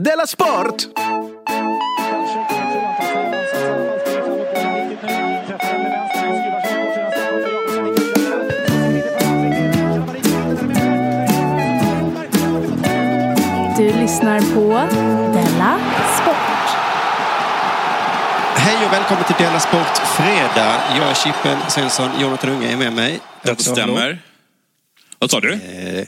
Della Sport! Du lyssnar på Della Sport. Hej och välkommen till Della Sport Fredag. Jag är Chippen Svensson, Jonathan Unge är med mig. Det stämmer. Vad sa du? Eh,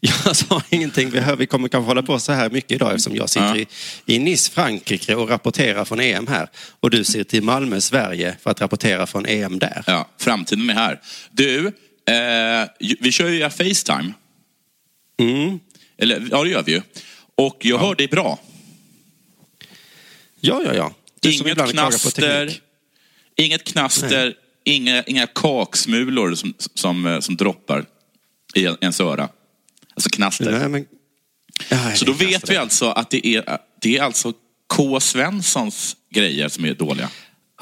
Jag sa ingenting. Vi, hör, vi kommer kanske hålla på så här mycket idag eftersom jag sitter Ja. i, i Nice, Frankrike och rapporterar från EM här. Och du sitter i Malmö, Sverige för att rapportera från EM där. Ja, framtiden är här. Du, eh, vi kör ju Facetime. Mm. Eller, ja, det gör vi ju. Och jag hör dig bra. Ja, ja, ja. Du Inget knaster, inget knaster, inga, inga kaksmulor som, som, som droppar i ens öra. Alltså knaster. Nej, men... Ja, Så då det är vet vi alltså att det är, det är alltså K. Svenssons grejer som är dåliga.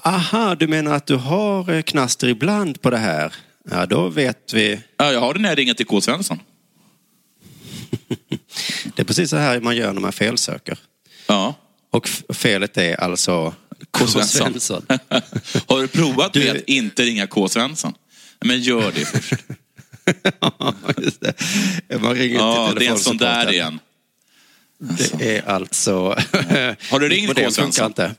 Aha, du menar att du har eh, knaster ibland på det här? Ja, då vet vi. Ja, jag har det när jag ringer till K. Svensson. Det är precis så här man gör när man felsöker. Ja. Och felet är alltså K. Svensson. Har du provat Du- med att inte ringa K. Svensson? Men gör det först. Ja, just det. Man ringer Ja, det är en sån där igen. Det är alltså... Har du ringt K. Svensson? inte.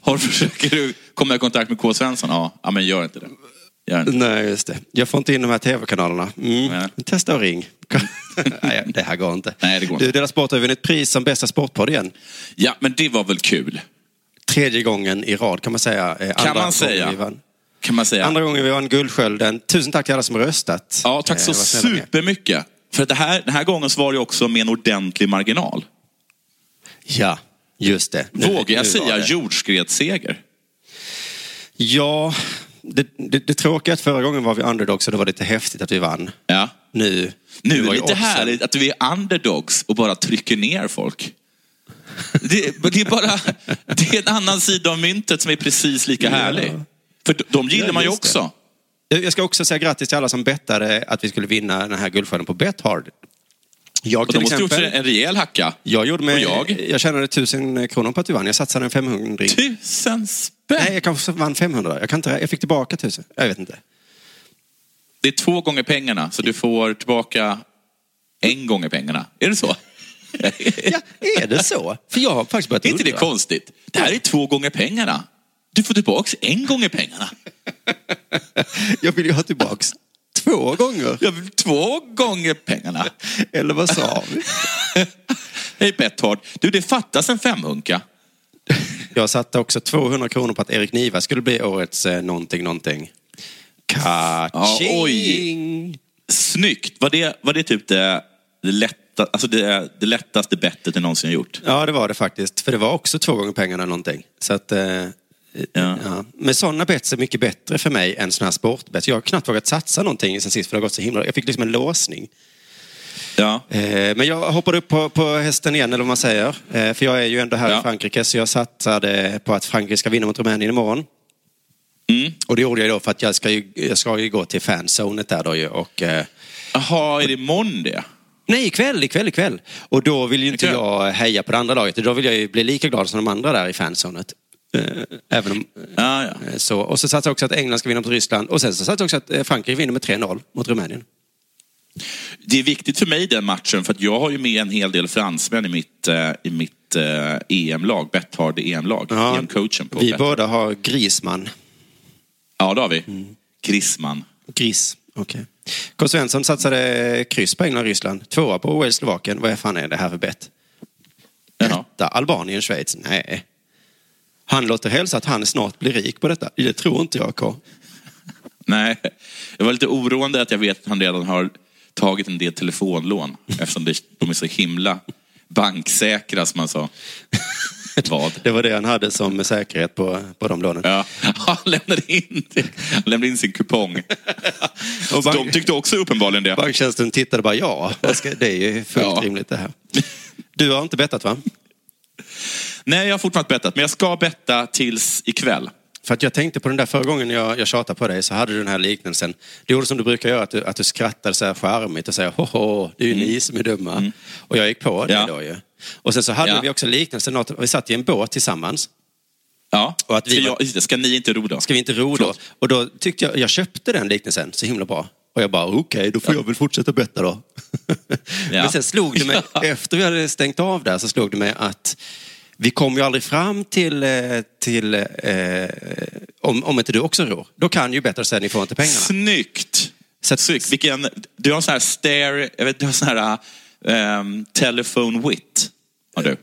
Har, försöker du komma i kontakt med K. Svensson? Ja, ja men gör inte det. Gör inte. Nej, just det. Jag får inte in de här tv-kanalerna. Mm. Testa och ring. Nej, det här går inte. Nej, det går inte. Du, Dela Sport har vunnit pris som bästa sportpodd igen. Ja, men det var väl kul? Tredje gången i rad kan man säga. Eh, andra man gången säga. Kan man säga. Andra gången vi vann Guldskölden. Tusen tack till alla som röstat. Ja, tack så Eh, är. supermycket. För att det här, den här gången så var det också med en ordentlig marginal. Ja, just det. Nu- Vågar jag säga jordskredsseger? Ja, det, det, det tråkiga är att förra gången var vi underdogs och det var lite häftigt att vi vann. Ja. Nu, Nu är det lite härligt att vi är underdogs och bara trycker ner folk. Det, det, är bara, det är en annan sida av myntet som är precis lika härlig. För de- gillar Ja, man ju just det. också. Jag ska också säga grattis till alla som bettade att vi skulle vinna den här guldskölden på Bethard. Jag Och de till måste gjort exempel. en rejäl hacka. Jag, gjorde med, Och jag? jag tjänade tusen kronor på att du vann. Jag satsade en 500. Tusen spänn! Nej, jag kanske vann 500. Jag, kan inte, jag fick tillbaka tusen. Jag vet inte. Det är två gånger pengarna, så du får tillbaka en gånger pengarna. Är det så? Ja, är det så? För jag har faktiskt börjat är inte det konstigt? Det här är två gånger pengarna. Du får tillbaka en gånger pengarna. Jag vill ju ha tillbaks två gånger. Jag vill två gånger pengarna. Eller vad sa vi? Hej Betthard. Du, det fattas en femhunka. Jag satte också 200 kronor på att Erik Niva skulle bli årets eh, någonting, någonting. Kaching! Snyggt. Var det, var det typ det, det, lätta, alltså det, det lättaste bettet du någonsin har gjort? Ja, det var det faktiskt. För det var också två gånger pengarna eller någonting. Så att, eh, Ja. ja. Men sådana bets är mycket bättre för mig än sådana här sportbets. Jag har knappt vågat satsa någonting sen sist för det har gått så himla... Jag fick liksom en låsning. Ja. Eh, men jag hoppade upp på, på hästen igen, eller vad man säger. Eh, för jag är ju ändå här Ja. i Frankrike, så jag satsade på att Frankrike ska vinna mot Rumänien imorgon. Mm. Och det gjorde jag då för att jag ska ju, jag ska ju gå till fanzonet där då ju. Och, eh, Jaha, är det imorgon det? nej, ikväll, ikväll, ikväll. Och då vill ju inte Ikväll? jag heja på det andra laget. Då vill jag ju bli lika glad som de andra där i fanzonet. Eh, även om, Ja, ja. eh, så. Och så satsade jag också att England ska vinna mot Ryssland. Och sen så satsade jag också att Frankrike vinner med 3-0 mot Rumänien. Det är viktigt för mig den matchen, för att jag har ju med en hel del fransmän i mitt, i mitt EM-lag, Betthard EM-lag. Ja, EM-coachen på Vi Betthard. båda har Grisman. Ja, det har vi. Grisman. Gris, okej. K. Svensson satsade kryss på England och Ryssland. Tvåa på Wales Slovakien. Vad fan är det här för bett? Etta, Albanien, Schweiz. Nej. Han låter hälsa att han snart blir rik på detta. Det tror inte jag, K. Nej, det var lite oroande att jag vet att han redan har tagit en del telefonlån eftersom de är så himla banksäkra som man sa. Vad? Det var det han hade som säkerhet på, på de lånen. Ja, han lämnade in, han lämnade in sin kupong. Och bank- De tyckte också uppenbarligen det. Banktjänsten tittade bara, ja, det är ju fullt Ja. rimligt det här. Du har inte bettat va? Nej, jag har fortfarande bettat, men jag ska betta tills ikväll. För att jag tänkte på den där förra gången jag, jag tjatade på dig så hade du den här liknelsen. Du gjorde som du brukar göra, att du, att du skrattade så här charmigt och säger hoho, det är ju ni som är dumma. Och jag gick på det Ja. då ju. Och sen så hade Ja. vi också liknelsen, att vi satt i en båt tillsammans. Ja. Och att vi ska, jag, ska ni inte ro då? Ska vi inte ro då? Och då tyckte jag, jag köpte den liknelsen så himla bra. Och jag bara, okej, då får jag väl fortsätta betta då. Men sen slog det mig, Ja. efter vi hade stängt av där, så slog det mig att vi kom ju aldrig fram till, eh, till eh, om, om inte du också ror. Då kan ju bättre säga, ni får inte pengarna. Snyggt! Så att- Snyggt. Vilken, du har en sån här stare, jag vet, du har sån här um, telephone wit. Har du?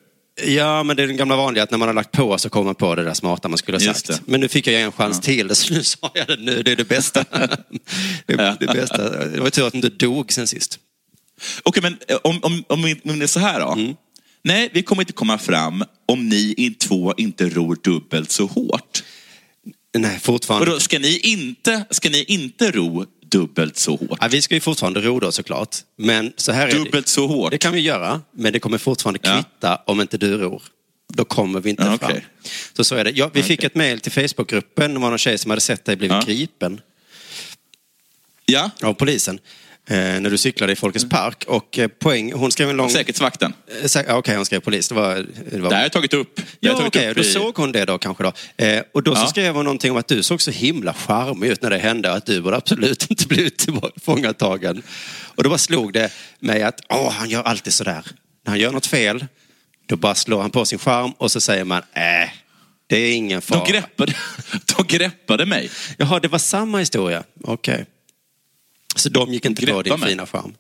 Ja, men det är den gamla vanliga att när man har lagt på så kommer man på det där smarta man skulle ha sagt. Men nu fick jag en chans till, så nu sa jag det nu. Det är det bästa. det, är det, bästa. det var tur att du inte dog sen sist. Okej, men eh, om, om, om, om det är så här då. Mm. Nej, vi kommer inte komma fram om ni in två inte ror dubbelt så hårt. Nej, Och fortfarande. då ska ni inte, ska ni inte ro dubbelt så hårt? Ja, vi ska ju fortfarande ro då såklart. Men så här är Dubbelt så det. hårt? Det kan vi göra, men det kommer fortfarande Ja. kvitta om inte du ror. Då kommer vi inte Ja, fram. okej. Så så är det. Ja, vi fick Okej. ett mejl till Facebookgruppen. Det var någon tjej som hade sett dig blivit Ja. gripen Ja, av polisen. Eh, när du cyklade i Folkets park. Och eh, poäng, hon skrev en lång... säkerhetsvakten. Eh, sä- Okej, hon skrev polis. Det var... Det var... Det har jag tagit upp. Ja, tagit okej, upp då i- såg hon det då kanske då. Och då så Ja. skrev hon någonting om att du såg så himla charmig ut när det hände, att du borde absolut inte blivit tillfångatagen. Och då bara slog det mig att åh, han gör alltid sådär. När han gör något fel, då bara slår han på sin charm och så säger man, äh, det är ingen fara. De greppade, de greppade mig. Jaha, det var samma historia. Okej. Så de gick inte på din mig. fina charm?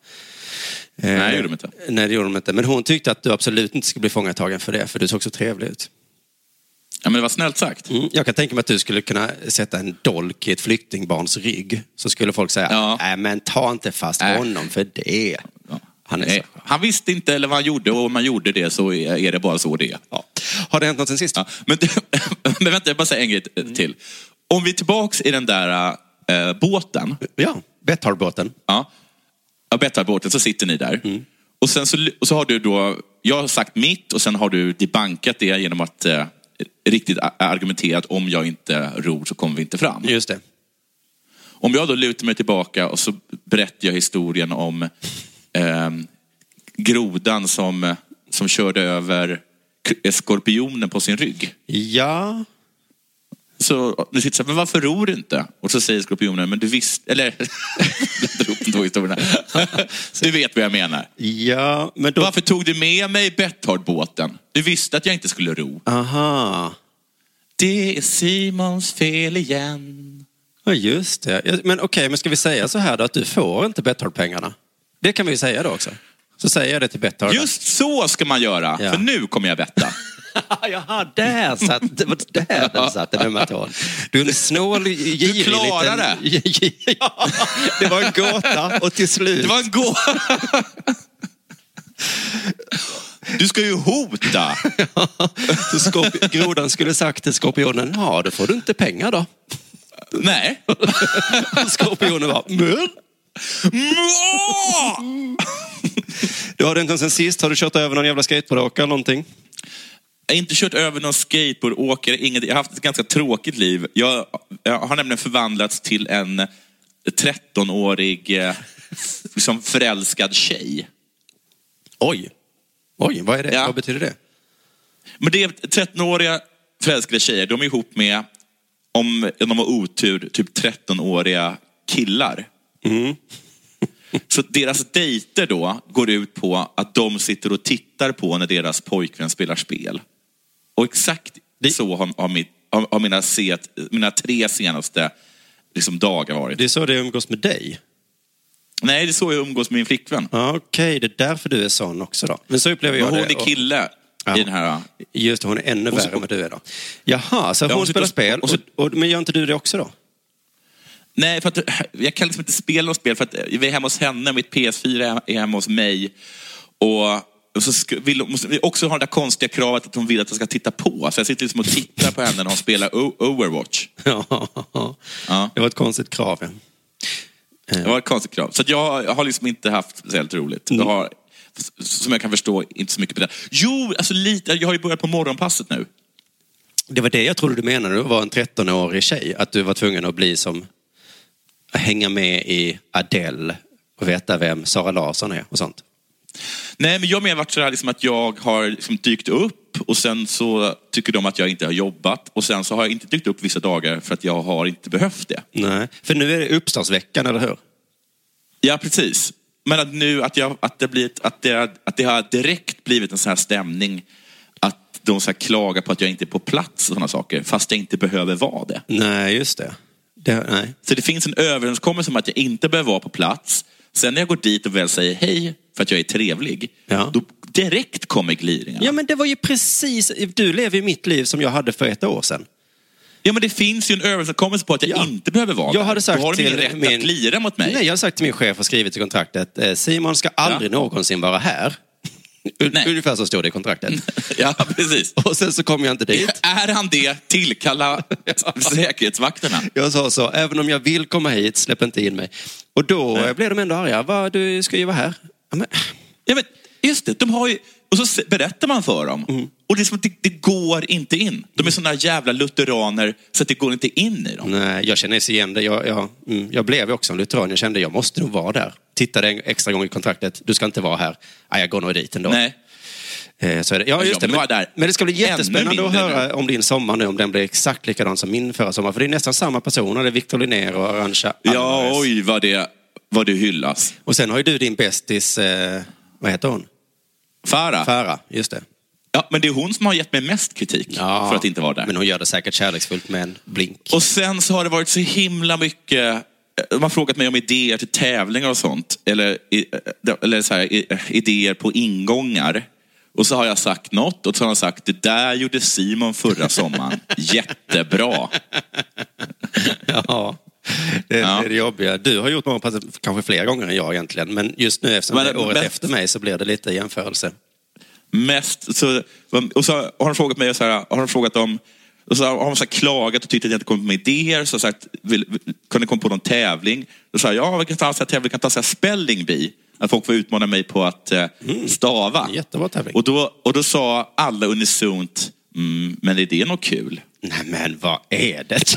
Nej, det gjorde de inte. Nej, det gjorde de inte. Men hon tyckte att du absolut inte skulle bli fångatagen för det, för du såg så trevlig ut. Ja, men det var snällt sagt. Mm, jag kan tänka mig att du skulle kunna sätta en dolk i ett flyktingbarns rygg. Så skulle folk säga, Ja. nej men ta inte fast Nej. honom för det. Han är han visste inte eller vad han gjorde och om man gjorde det så är det bara så det är. Ja. Har det hänt något sen sist? Ja, men, men vänta, jag bara säga en grej till. Om vi är tillbaks i den där äh, båten, Ja, Betthardbåten. ja, ja Betthardbåten, så sitter ni där. Och sen så, och så har du då, jag har sagt mitt och sen har du debankat det genom att eh, riktigt argumentera att om jag inte ror så kommer vi inte fram. Just det. Om jag då lutar mig tillbaka och så berättar jag historien om eh, grodan som, som körde över skorpionen på sin rygg. Ja, Så du sitter så här, men varför ror du inte? Och så säger skorpionen, men du visste, eller, de två historierna. Du vet vad jag menar. ja, men då... Varför tog du med mig Betthardbåten? Du visste att jag inte skulle ro. Aha. Det är Simons fel igen. Ja, just det. Men okej, men ska vi säga så här då att du får inte Betthard-pengarna? Det kan vi säga då också. Så säger jag det till Betthard. Just så ska man göra, Ja. för nu kommer jag vetta. Jaha, där satt, det var där den satt, den ömma tån. Du är en snål, girig klarar liten... Ja, det var en gåta och till slut... Det var en gå... Du ska ju hota. Så skorp- grodan skulle sagt till skorpionen, ja då får du inte pengar då. Nej. Skorpionen var, men du har det inte sen sist, har du kört över någon jävla skateboardåkare eller någonting? Jag har inte kört över någon skateboardåkare, inget. Jag har haft ett ganska tråkigt liv. Jag, jag har nämligen förvandlats till en 13-årig eh, liksom förälskad tjej. Oj, oj, vad är det? Ja. Vad betyder det? Men det är 13-åriga förälskade tjejer, de är ihop med, om de har otur, typ 13-åriga killar. Så deras dejter då går ut på att de sitter och tittar på när deras pojkvän spelar spel. Och exakt så har, har, mitt, har, har mina, set, mina tre senaste liksom, dagar varit. Det är så det umgås med dig? Nej, det är så jag umgås med min flickvän. Ja, Okej, det är därför du är sån också då. Men så upplever jag Men hon det. är kille Ja. i den här... Just det, hon är ännu så- värre än vad du är då. Jaha, så Ja, hon hon spelar spel. och så- Och, och, men gör inte du det också då? Nej, för att jag kan liksom inte spela något spel för att vi är hemma hos henne, mitt PS4 är hemma hos mig. Och, och så vill, måste vi också ha det där konstiga kravet att hon vill att jag ska titta på. Så jag sitter liksom och tittar på henne när hon spelar O- Overwatch. Ja, det var ett konstigt krav. Ja. Det var ett konstigt krav. Så att jag, jag har liksom inte haft speciellt roligt. Jag har, som jag kan förstå, inte så mycket på det. Jo, alltså lite. Jag har ju börjat på morgonpasset nu. Det var det jag trodde du menade du var en 13-årig tjej. Att du var tvungen att bli som, hänga med i Adele och veta vem Sara Larsson är och sånt. Nej, men jag menar varit sådär liksom att jag har liksom dykt upp och sen så tycker de att jag inte har jobbat och sen så har jag inte dykt upp vissa dagar för att jag har inte behövt det. Nej, för nu är det uppstartsveckan, eller hur? Ja, precis. Men att nu att, jag, att, det, blivit, att, det, att det har direkt blivit en sån här stämning att de så här klagar på att jag inte är på plats och sådana saker, fast jag inte behöver vara det. Nej, just det. det nej. Så det finns en överenskommelse om att jag inte behöver vara på plats. Sen när jag går dit och väl säger hej för att jag är trevlig, Ja. då direkt kommer gliringarna. Ja, men det var ju precis... Du lever ju mitt liv som jag hade för ett år sedan. Ja, men det finns ju en överenskommelse på att jag Ja. inte behöver vara Jag hade sagt Då har ingen till rätt min- att glira mot mig. Nej, jag har sagt till min chef och skrivit i kontraktet, eh, Simon ska aldrig Ja. någonsin vara här. Nej. Ungefär så stod det i kontraktet. Ja, precis. Och sen så kom jag inte dit. Är han det, tillkalla säkerhetsvakterna. Jag sa så, även om jag vill komma hit, släpp inte in mig. Och då Nej. blev de ändå arga. Va, du ska ju vara här. Ja, men, Ja, men just det, de har ju... Och så berättar man för dem. Mm. Och det är som att det, det går inte in. De är såna jävla lutheraner så att det går inte in i dem. nej, jag känner så igen det. Jag, jag, mm, jag blev också en lutheran. Jag kände jag måste nog vara där. Tittade en extra gång i kontraktet. Du ska inte vara här. Nej, jag går nog dit ändå. Nej. Eh, Så är det. Ja, Jag just det. Men, men det ska bli jättespännande att höra om din sommar nu, om den blir exakt likadan som min förra sommar. För det är nästan samma personer. Det är Victor Linnér och Arantxa Ja, Alvarez. oj vad det, vad det hyllas. Och sen har ju du din bästis, eh, vad heter hon? Farah. Farah, just det. Ja, men det är hon som har gett mig mest kritik för att inte vara där. Men hon gör det säkert kärleksfullt med en blink. Och sen så har det varit så himla mycket de har frågat mig om idéer till tävlingar och sånt. Eller, i- eller så här, i- idéer på ingångar. Och så har jag sagt något och så har han sagt, det där gjorde Simon förra sommaren. Jättebra. Ja, det, Ja. det är jobbiga. Du har gjort morgonpasset kanske fler gånger än jag egentligen. Men just nu eftersom Men- det är året men- efter mig så blir det lite jämförelse. Mest, så, och så har han frågat mig, så här, har han frågat om och så har han så klagat och tyckt att jag inte kommit med idéer. Så sagt, vill, vill, ni komma på någon tävling? Då sa jag, ja, vi kan ta en tävling, vi kan ta så här spelling bee. Att folk får utmana mig på att eh, stava. Jättebra tävling. Och då, och då sa alla unisont, mm, men är det något kul? Nej men vad är det?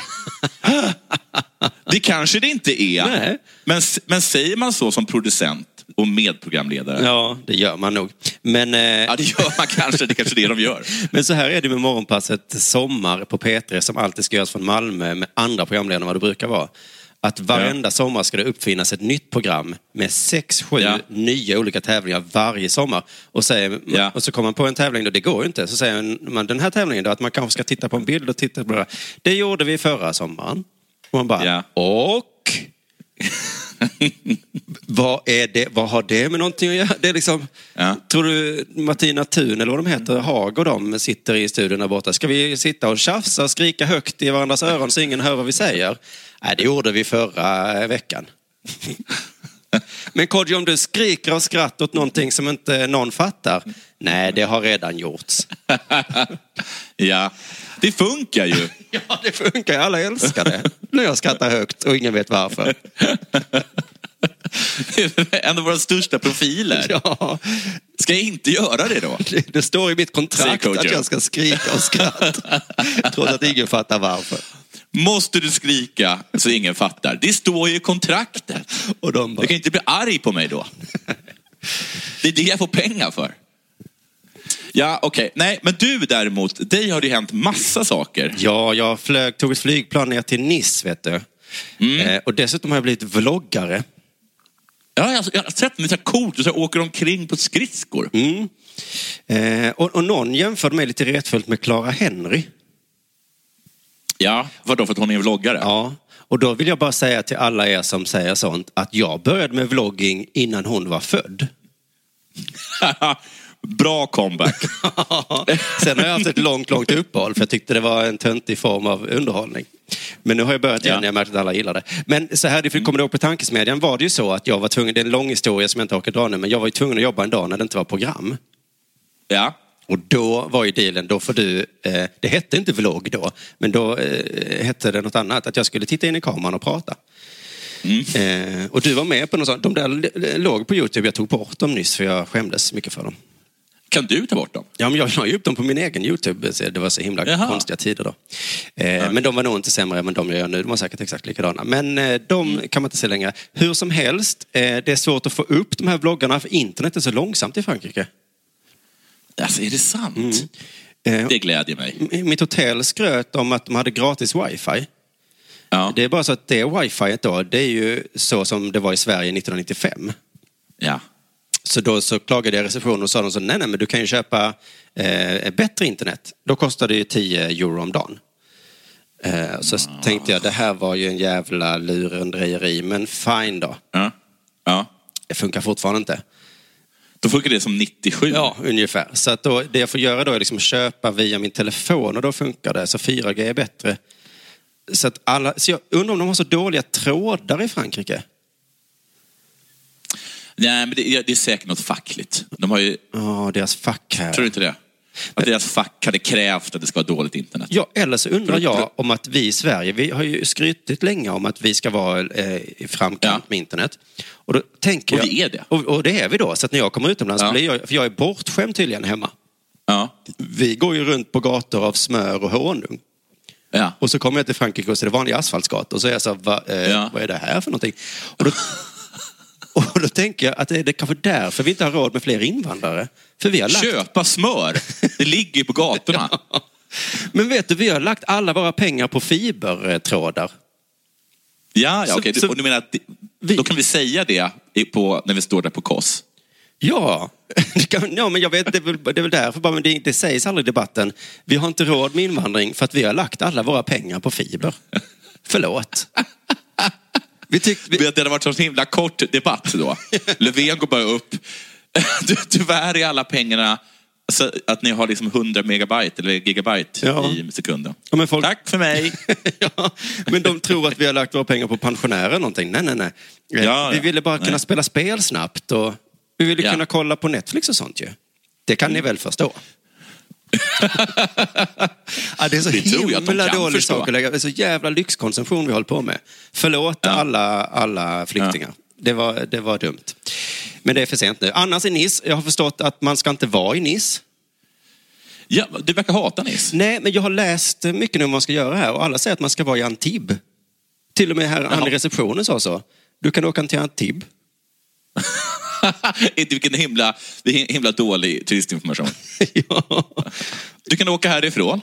Det kanske det inte är. Nej. Men, men säger man så som producent och medprogramledare? ja, det gör man nog. Men, eh, Ja, det gör man kanske. Det är kanske det de gör. men så här är det med morgonpasset Sommar på P3 som alltid ska göras från Malmö med andra programledare än vad det brukar vara. Att varenda sommar ska det uppfinnas ett nytt program med sex, sju Ja. nya olika tävlingar varje sommar. Och, säger, Ja. och så kommer man på en tävling, då, det går ju inte. Så säger man den här tävlingen då, att man kanske ska titta på en bild och titta på det. Det gjorde vi förra sommaren. Och man bara, Ja. och? vad, är det, vad har det med någonting att göra? Det är liksom, Ja. Tror du Martina Thun eller vad de heter, Haag och de sitter i studion där borta. Ska vi sitta och tjafsa och skrika högt i varandras öron så ingen hör vad vi säger? Nej, det gjorde vi förra veckan. Men Kodjo, om du skriker av skratt åt någonting som inte någon fattar. Nej, det har redan gjorts. Ja, det funkar ju. Ja, det funkar. Alla älskar det. När jag skrattar högt och ingen vet varför. en av våra största profiler. Ja, Ska jag inte göra det då? det, det står i mitt kontrakt att jag ska skrika av skratt. Trots att ingen fattar varför. Måste du skrika så ingen fattar? Det står ju i kontraktet. Och de bara, Du kan inte bli arg på mig då. Det är det jag får pengar för. Ja, okej. Nej, men du däremot, dig har det hänt massa saker. Ja, jag flög, tog ett flygplan ner till Nice, vet du. Eh, och dessutom har jag blivit vloggare. Ja, jag, jag har sett det är så här coolt, du så åker omkring på skridskor. Mm. Eh, och, och någon jämförde mig lite retfullt med Clara Henry. Ja, vadå för att hon är en vloggare? Ja. Och då vill jag bara säga till alla er som säger sånt att jag började med vlogging innan hon var född. Bra comeback. Sen har jag haft ett långt, långt uppehåll för jag tyckte det var en töntig form av underhållning. Men nu har jag börjat igen Ja. jag märkt att alla gillar det. Men så här, kommer du ihåg på Tankesmedjan var det ju så att jag var tvungen, det är en lång historia som jag inte orkar dra nu, men jag var ju tvungen att jobba en dag när det inte var program. Ja. Och då var ju dealen, då får du, eh, det hette inte vlogg då, men då eh, hette det något annat, att jag skulle titta in i kameran och prata. Eh, och du var med på något sånt, de där låg på Youtube, jag tog bort dem nyss för jag skämdes mycket för dem. Kan du ta bort dem? Ja, men jag la ju upp dem på min egen YouTube. så Det var så himla Jaha. konstiga tider då. Eh, Men de var nog inte sämre än de jag gör nu. De var säkert exakt likadana. Men eh, de Mm. kan man inte se längre. Hur som helst, eh, det är svårt att få upp de här vloggarna för internet är så långsamt i Frankrike. Alltså, är det sant? Eh, Det glädjer mig. Mitt hotell skröt om att de hade gratis wifi. Ja. Det är bara så att det wifi då, det är ju så som det var i Sverige 1995. ja. Så då så klagade jag receptionen och sa de så, nej, nej, men du kan ju köpa eh, bättre internet. Då kostar det ju 10 euro om dagen. Eh, så tänkte jag, det här var ju en jävla lurendrejeri, men fine då. Ja. ja. Det funkar fortfarande inte. Då funkar det som 97. Ja, ungefär. Så att då, det jag får göra då är liksom köpa via min telefon och då funkar det. Så 4G är bättre. Så, att alla, så jag undrar om de har så dåliga trådar i Frankrike. Nej, men det, det är säkert något fackligt. De har ju, Ja, deras fack här. tror du inte det? Att deras fack hade krävt att det ska vara dåligt internet. Ja, eller så undrar jag om att vi i Sverige, vi har ju skrytit länge om att vi ska vara eh, i framkant Ja. med internet. Och då tänker Och vi är det. Och, och det är vi då. Så att när jag kommer utomlands, Ja. blir jag, för jag är bortskämd tydligen hemma. Ja. Vi går ju runt på gator av smör och honung. Ja. Och så kommer jag till Frankrike och så är det vanliga asfaltsgator. Och så är jag så här, Va, eh, Ja. vad är det här för någonting? Och då, och då tänker jag att det är kanske därför vi inte har råd med fler invandrare. För vi har lagt, Köpa smör. Det ligger ju på gatorna. men vet du, vi har lagt alla våra pengar på fibertrådar. Ja, ja okej. så- Och du menar att Vi- då kan vi säga det på, när vi står där på KOS? Ja, ja men jag vet, det är väl, det är väl därför bara, men det, det sägs aldrig i debatten. Vi har inte råd med invandring för att vi har lagt alla våra pengar på fiber. Förlåt. Vi tyckte, vi, Det hade varit en så himla kort debatt då. Löfven går bara upp. Du, tyvärr är alla pengarna alltså, att ni har liksom 100 megabyte eller gigabyte Ja. i sekunden. Ja, folk- Tack för mig. ja, men de tror att vi har lagt våra pengar på pensionärer eller någonting. Nej, nej, nej. Ja, vi ville bara kunna Nej. spela spel snabbt och vi ville kunna kolla på Netflix och sånt ju. Det kan ni väl förstå? ja, det är så Det himla dålig sak att lägga. Det är så jävla lyxkonsumtion vi håller på med. Förlåt alla, alla flyktingar. Det, var, det var dumt. Men det är för sent nu. Annars i Nice, jag har förstått att man ska inte vara i Nice. Ja, du verkar hata Nice. Nej, men jag har läst mycket nu om vad man ska göra här och alla säger att man ska vara i Antibes. Till och med här, han i receptionen sa så. Du kan åka till Antibes. Inte vilken himla, himla dålig turistinformation. ja. Du kan åka härifrån.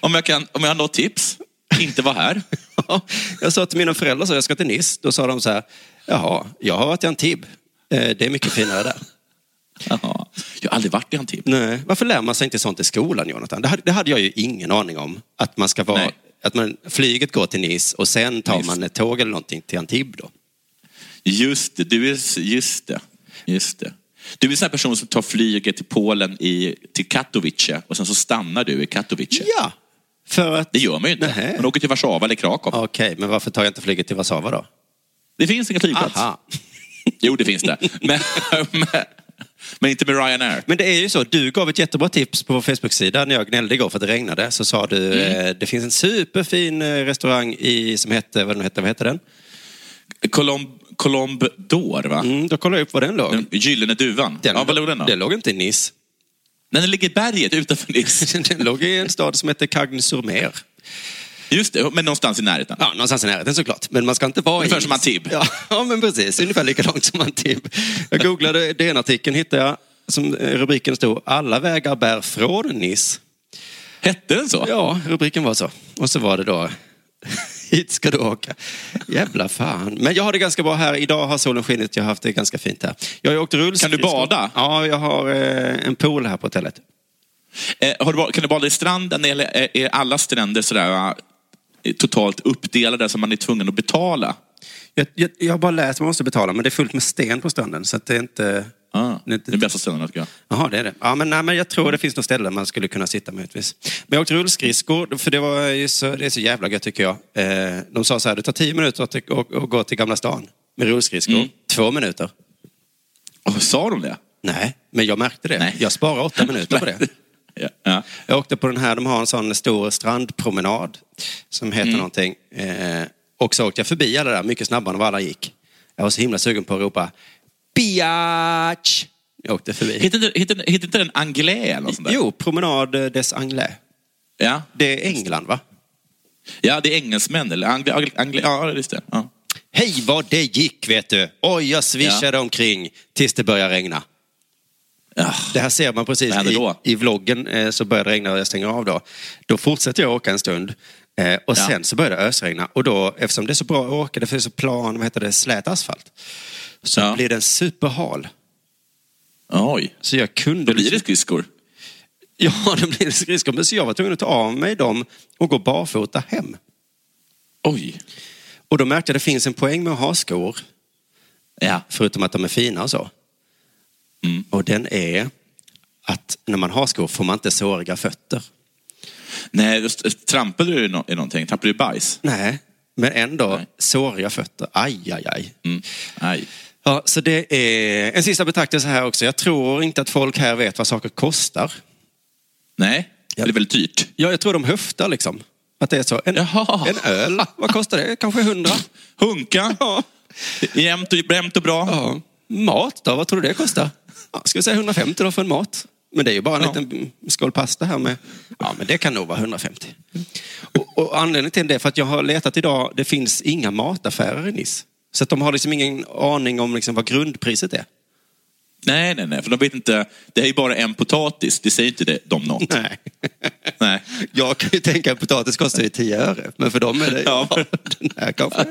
Om jag, kan, om jag har något tips, inte vara här. Jag sa till mina föräldrar så jag ska till Nice. Då sa de så här, jaha, jag har varit i Antibes. Eh, Det är mycket finare där. Jaha. Jag har aldrig varit i Antibes. Nej, varför lär man sig inte sånt i skolan, Jonathan? Det hade, det hade jag ju ingen aning om. Att man ska vara, Nej. att man, flyget går till Nice och sen tar Just. man ett tåg eller någonting till Antibes då. Just det, du är, just det, just det. Du är en sån här person som tar flyget till Polen, i, till Katowice och sen så stannar du i Katowice. Ja, för att... Det gör man ju inte. Nähä. Man åker till Warszawa eller Krakow. Okej, men varför tar jag inte flyget till Warszawa då? Det finns ingen flygplats. Aha. Jo, det finns det. Men, men, men inte med Ryanair. Men det är ju så, du gav ett jättebra tips på vår Facebook-sida när jag gnällde igår för att det regnade. Så sa du, eh, det finns en superfin eh, restaurang i, som hette, vad den hette, vad heter den? Colomb, Colombe d'Or, va? Mm, då kollade jag upp var den låg. Den Gyllene Duvan. Den, ja, var låg den då? Den låg inte i Nice. Nej, Den ligger i berget utanför Nice. Den låg i en stad som heter Cagnes-sur-Mer. Just det, men någonstans i närheten. Ja, någonstans i närheten såklart. Men man ska inte vara Ungefär i som Antibes. Ja, ja, men precis. Ungefär lika långt som Antibes. Jag googlade DN-artikeln, hittade jag, som rubriken stod Alla vägar bär från Nice. Hette den så? Ja, rubriken var så. Och så var det då Hit ska du åka. Jävla fan. Men jag har det ganska bra här. Idag har solen skinit. Jag har haft det ganska fint här. Jag har åkt rullskridskor. Kan du bada? Ja, jag har eh, en pool här på hotellet. Eh, du, kan du bada i stranden eller är, är alla stränder sådär eh, totalt uppdelade så man är tvungen att betala? Jag, jag, jag har bara läst att man måste betala, men det är fullt med sten på stranden. Så att det är inte... Ah, det är bästa ställena tycker jag. Jaha, det är det. Ja, men, nej, men jag tror det finns något ställe man skulle kunna sitta möjligtvis. Men jag åkte rullskridskor, för det, var ju så, det är så jävla gött tycker jag. Eh, de sa så här, det tar tio minuter att och, och gå till Gamla stan med rullskridskor. Mm. Två minuter. Oh, sa de det? Nej, men jag märkte det. Nej. Jag sparar åtta minuter på det. Ja. Ja. Jag åkte på den här, de har en sån stor strandpromenad som heter någonting. Eh, och så åkte jag förbi alla där mycket snabbare än vad alla gick. Jag var så himla sugen på att ropa Biatch! Jag åkte förbi. Heter inte, den Anglais eller sånt där? Jo, Promenade des Anglais. Ja. Det är England, va? ja, det är engelsmän. Eller Angli, Angli, Angli, ja, just det. Ja. Hej vad det gick, vet du. Oj, jag svischade omkring tills det började regna. Ja. Det här ser man precis i, i vloggen. Eh, så börjar det regna och jag stänger av då. Då fortsätter jag åka en stund. Eh, och Ja. sen så börjar det ösregna. Och då, eftersom det är så bra att åka, det finns så plan, vad heter det, slät asfalt. Så Ja. blir den superhal. Oj. Så jag kunde... Då blir det skridskor. Ja, det blir skridskor. Men Så jag var tvungen att ta av mig dem och gå barfota hem. Oj. Och då märkte jag att det finns en poäng med att ha skor. Ja. Förutom att de är fina och så. Mm. Och den är att när man har skor får man inte såriga fötter. Nej, trampade du i, nå- i någonting? Trampade du i bajs? Nej, men ändå Nej. såriga fötter. Aj, aj, aj. Mm. Nej. Ja, så det är en sista betraktelse här också. Jag tror inte att folk här vet vad saker kostar. Nej, det är väldigt dyrt. Ja, jag tror de höftar liksom. Att det är så. En, en öl, vad kostar det? Kanske hundra? Hunka. Ja. Jämnt och, jämnt och bra. ja. Mat då, vad tror du det kostar? Ja, ska vi säga 150 då för en mat? Men det är ju bara en Ja. liten skål pasta här med... Ja, men det kan nog vara 150. Och, och anledningen till det är för att jag har letat idag, det finns inga mataffärer i Nice. Så att de har liksom ingen aning om liksom vad grundpriset är. Nej, nej, nej. För de vet inte. Det är ju bara en potatis. Det säger inte det, de något. Nej. Nej. Jag kan ju tänka att potatis kostar ju 10 öre. Men för dem är det... Ja. den här kanske...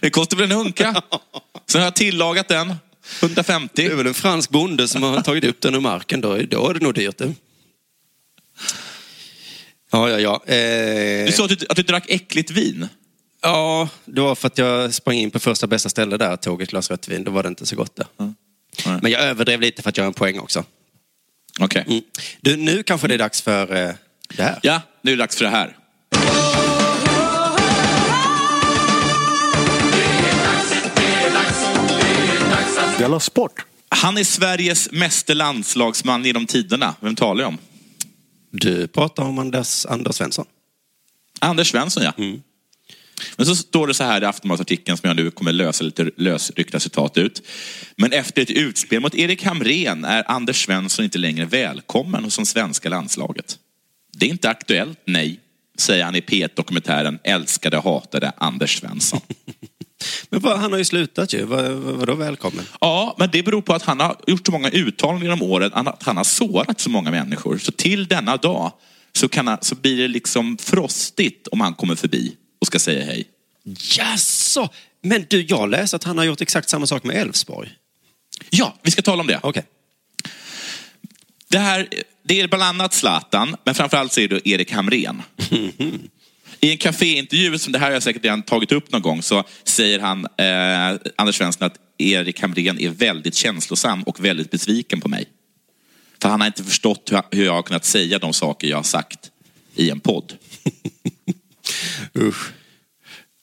Det kostar väl en hunka. Sen har jag tillagat den. 150. Det är väl en fransk bonde som har tagit upp den ur marken. Då, då är det nog dyrt. Det. Ja, ja, ja. Eh, Du sa att du, att du drack äckligt vin. Ja, det var för att jag sprang in på första bästa ställe där och tog ett glas rött vin. Då var det inte så gott där. Nej. Men jag överdrev lite för att göra en poäng också. Okej. Mm. Du, nu kanske det är dags för eh, det här. Ja, nu är det dags för det här. Della Sport! Han är Sveriges meste landslagsman genom tiderna. Vem talar jag om? Du pratar om Anders, Anders Svensson. Anders Svensson, ja. Men så står det så här i Aftonbladet-artikeln som jag nu kommer lösa lite lösryckta citat ut. Men efter ett utspel mot Erik Hamrén är Anders Svensson inte längre välkommen hos det svenska landslaget. Det är inte aktuellt, nej, säger han i P1-dokumentären Älskade hatade Anders Svensson. Men vad, han har ju slutat ju. Vad, vad, vadå välkommen? Ja, men det beror på att han har gjort så många uttalanden genom åren, att han har sårat så många människor. Så till denna dag så, kan han, så blir det liksom frostigt om han kommer förbi och ska säga hej. Jaså? Men du, jag läste att han har gjort exakt samma sak med Elfsborg. Ja, vi ska tala om det. Okej. Det, här, det är bland annat Zlatan, men framförallt så är det Erik Hamrén. I en kaféintervju, som det här har jag säkert redan tagit upp någon gång, så säger han, eh, Anders Svensson, att Erik Hamrén är väldigt känslosam och väldigt besviken på mig. För han har inte förstått hur jag har kunnat säga de saker jag har sagt i en podd. Usch.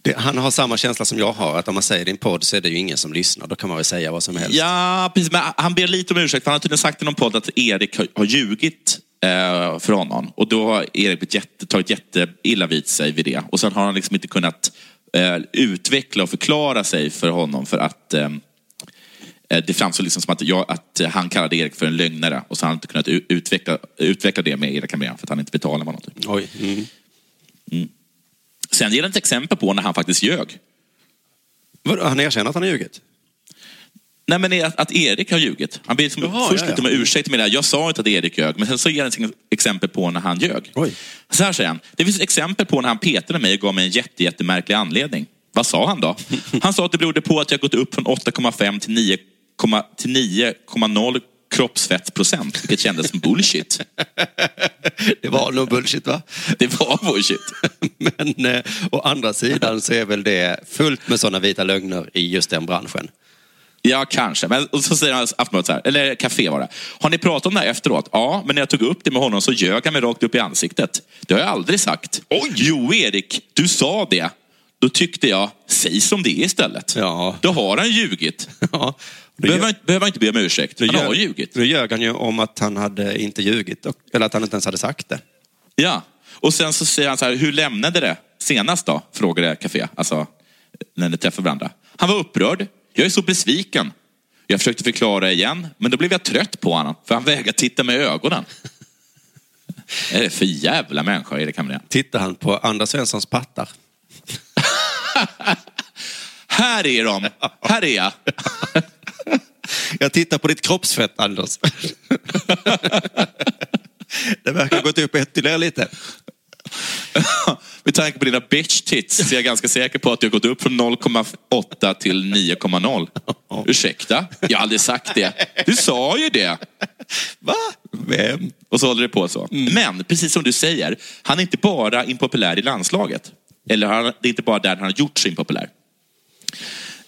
Det, han har samma känsla som jag har, att om man säger det i en podd så är det ju ingen som lyssnar. Då kan man väl säga vad som helst. Ja, precis. Men han ber lite om ursäkt, för han har tydligen sagt i någon podd att Erik har, ljugit eh, för honom. Och då har Erik blivit jätte, tagit jätteilla vid sig vid det. Och sen har han liksom inte kunnat eh, utveckla och förklara sig för honom för att eh, eh, det framstår liksom som att, jag, att han kallade Erik för en lögnare och så har han inte kunnat utveckla, utveckla det med Erik Hamrén för att han inte betalar något. Oj. Mm. Sen ger han ett exempel på när han faktiskt ljög. Han erkänner att han har ljugit? Nej men att, att Erik har ljugit. Han ber liksom Jaha, först ja, ja. lite om ursäkt med det här. Jag sa inte att Erik ljög, men sen så ger han ett exempel på när han ljög. Oj. Så här säger han. Det finns ett exempel på när han petade mig och gav mig en jätte, jättemärklig anledning. Vad sa han då? Han sa att det berodde på att jag gått upp från 8,5 till 9, till 9,0 kroppsfettsprocent, vilket kändes som bullshit. Det var nog bullshit va? Det var bullshit. Men eh, å andra sidan så är väl det fullt med sådana vita lögner i just den branschen. Ja, kanske. Men och så säger han Aftonbladet så här, eller Café var det. Har ni pratat om det här efteråt? Ja, men när jag tog upp det med honom så ljög han mig rakt upp i ansiktet. Det har jag aldrig sagt. Oj! Jo, Erik, du sa det. Då tyckte jag, säg som det är istället. Ja. Då har han ljugit. Ja. Behöver, ljög- han- behöver han inte be om ursäkt. Han har ljugit. Då ljög han ju om att han hade inte ljugit. Eller att han inte ens hade sagt det. Ja. Och sen så säger han så här, hur lämnade det senast då? Frågade Café. Alltså, när ni träffade varandra. Han var upprörd. Jag är så besviken. Jag försökte förklara igen, men då blev jag trött på honom, för han vägrade titta med ögonen. Är det för jävla människa, Erik Hamrén? Tittar han på Anders Svenssons pattar? Här är de! Här är jag! Jag tittar på ditt kroppsfett, Anders. Det verkar ha gått upp ytterligare lite. Med tanke på dina bitch tits så är jag ganska säker på att du har gått upp från 0,8 till 9,0. Ursäkta? Jag har aldrig sagt det. Du sa ju det. Va? Vem? Och så håller det på så. Men, precis som du säger, han är inte bara impopulär i landslaget. Eller han- det är inte bara där han har gjort sig impopulär.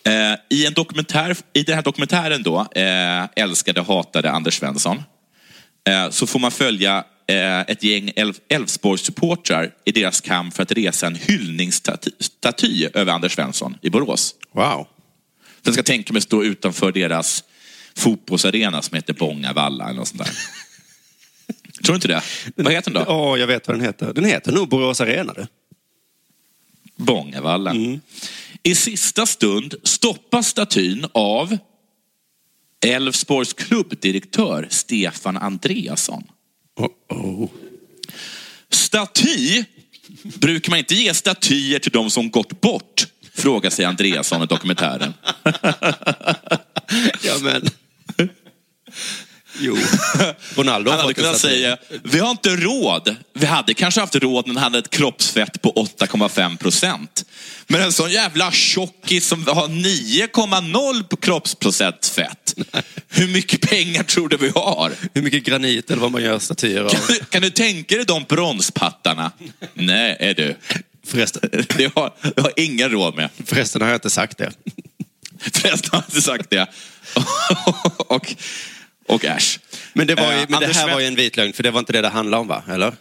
Eh, I, en dokumentär, I den här dokumentären då, eh, Älskade hatade Anders Svensson, eh, så får man följa eh, ett gäng Elf- Elfsborgssupportrar i deras kamp för att resa en hyllningsstaty över Anders Svensson i Borås. Wow. Den ska tänka mig stå utanför deras fotbollsarena som heter Bångavalla eller något sånt där. Tror du inte det? Vad heter den då? Ja, jag vet vad den heter. Den heter nog Borås Arena. Du. Bångavalla. I sista stund stoppas statyn av Elfsborgs klubbdirektör Stefan Andreasson. Oh, oh. Staty? Brukar man inte ge statyer till de som gått bort? Frågar sig Andreasson i dokumentären. Ja, men... Jo. Ronaldo Han hade kunnat säga, vi har inte råd. Vi hade kanske haft råd när han hade ett kroppsfett på 8,5 procent. Men en sån jävla tjockis som har 9,0 på kroppsprocent fett. Hur mycket pengar tror du vi har? Hur mycket granit eller vad man gör statyer av. Kan du, kan du tänka dig de bronspattarna? Nej, är du. Förresten, Det har, det har ingen råd med. förresten har jag inte sagt det. Förresten har jag inte sagt det. och, och äsch. Men det, var ju, Eh, men det här var ju en vit lögn, för det var inte det det handlade om, va? Eller?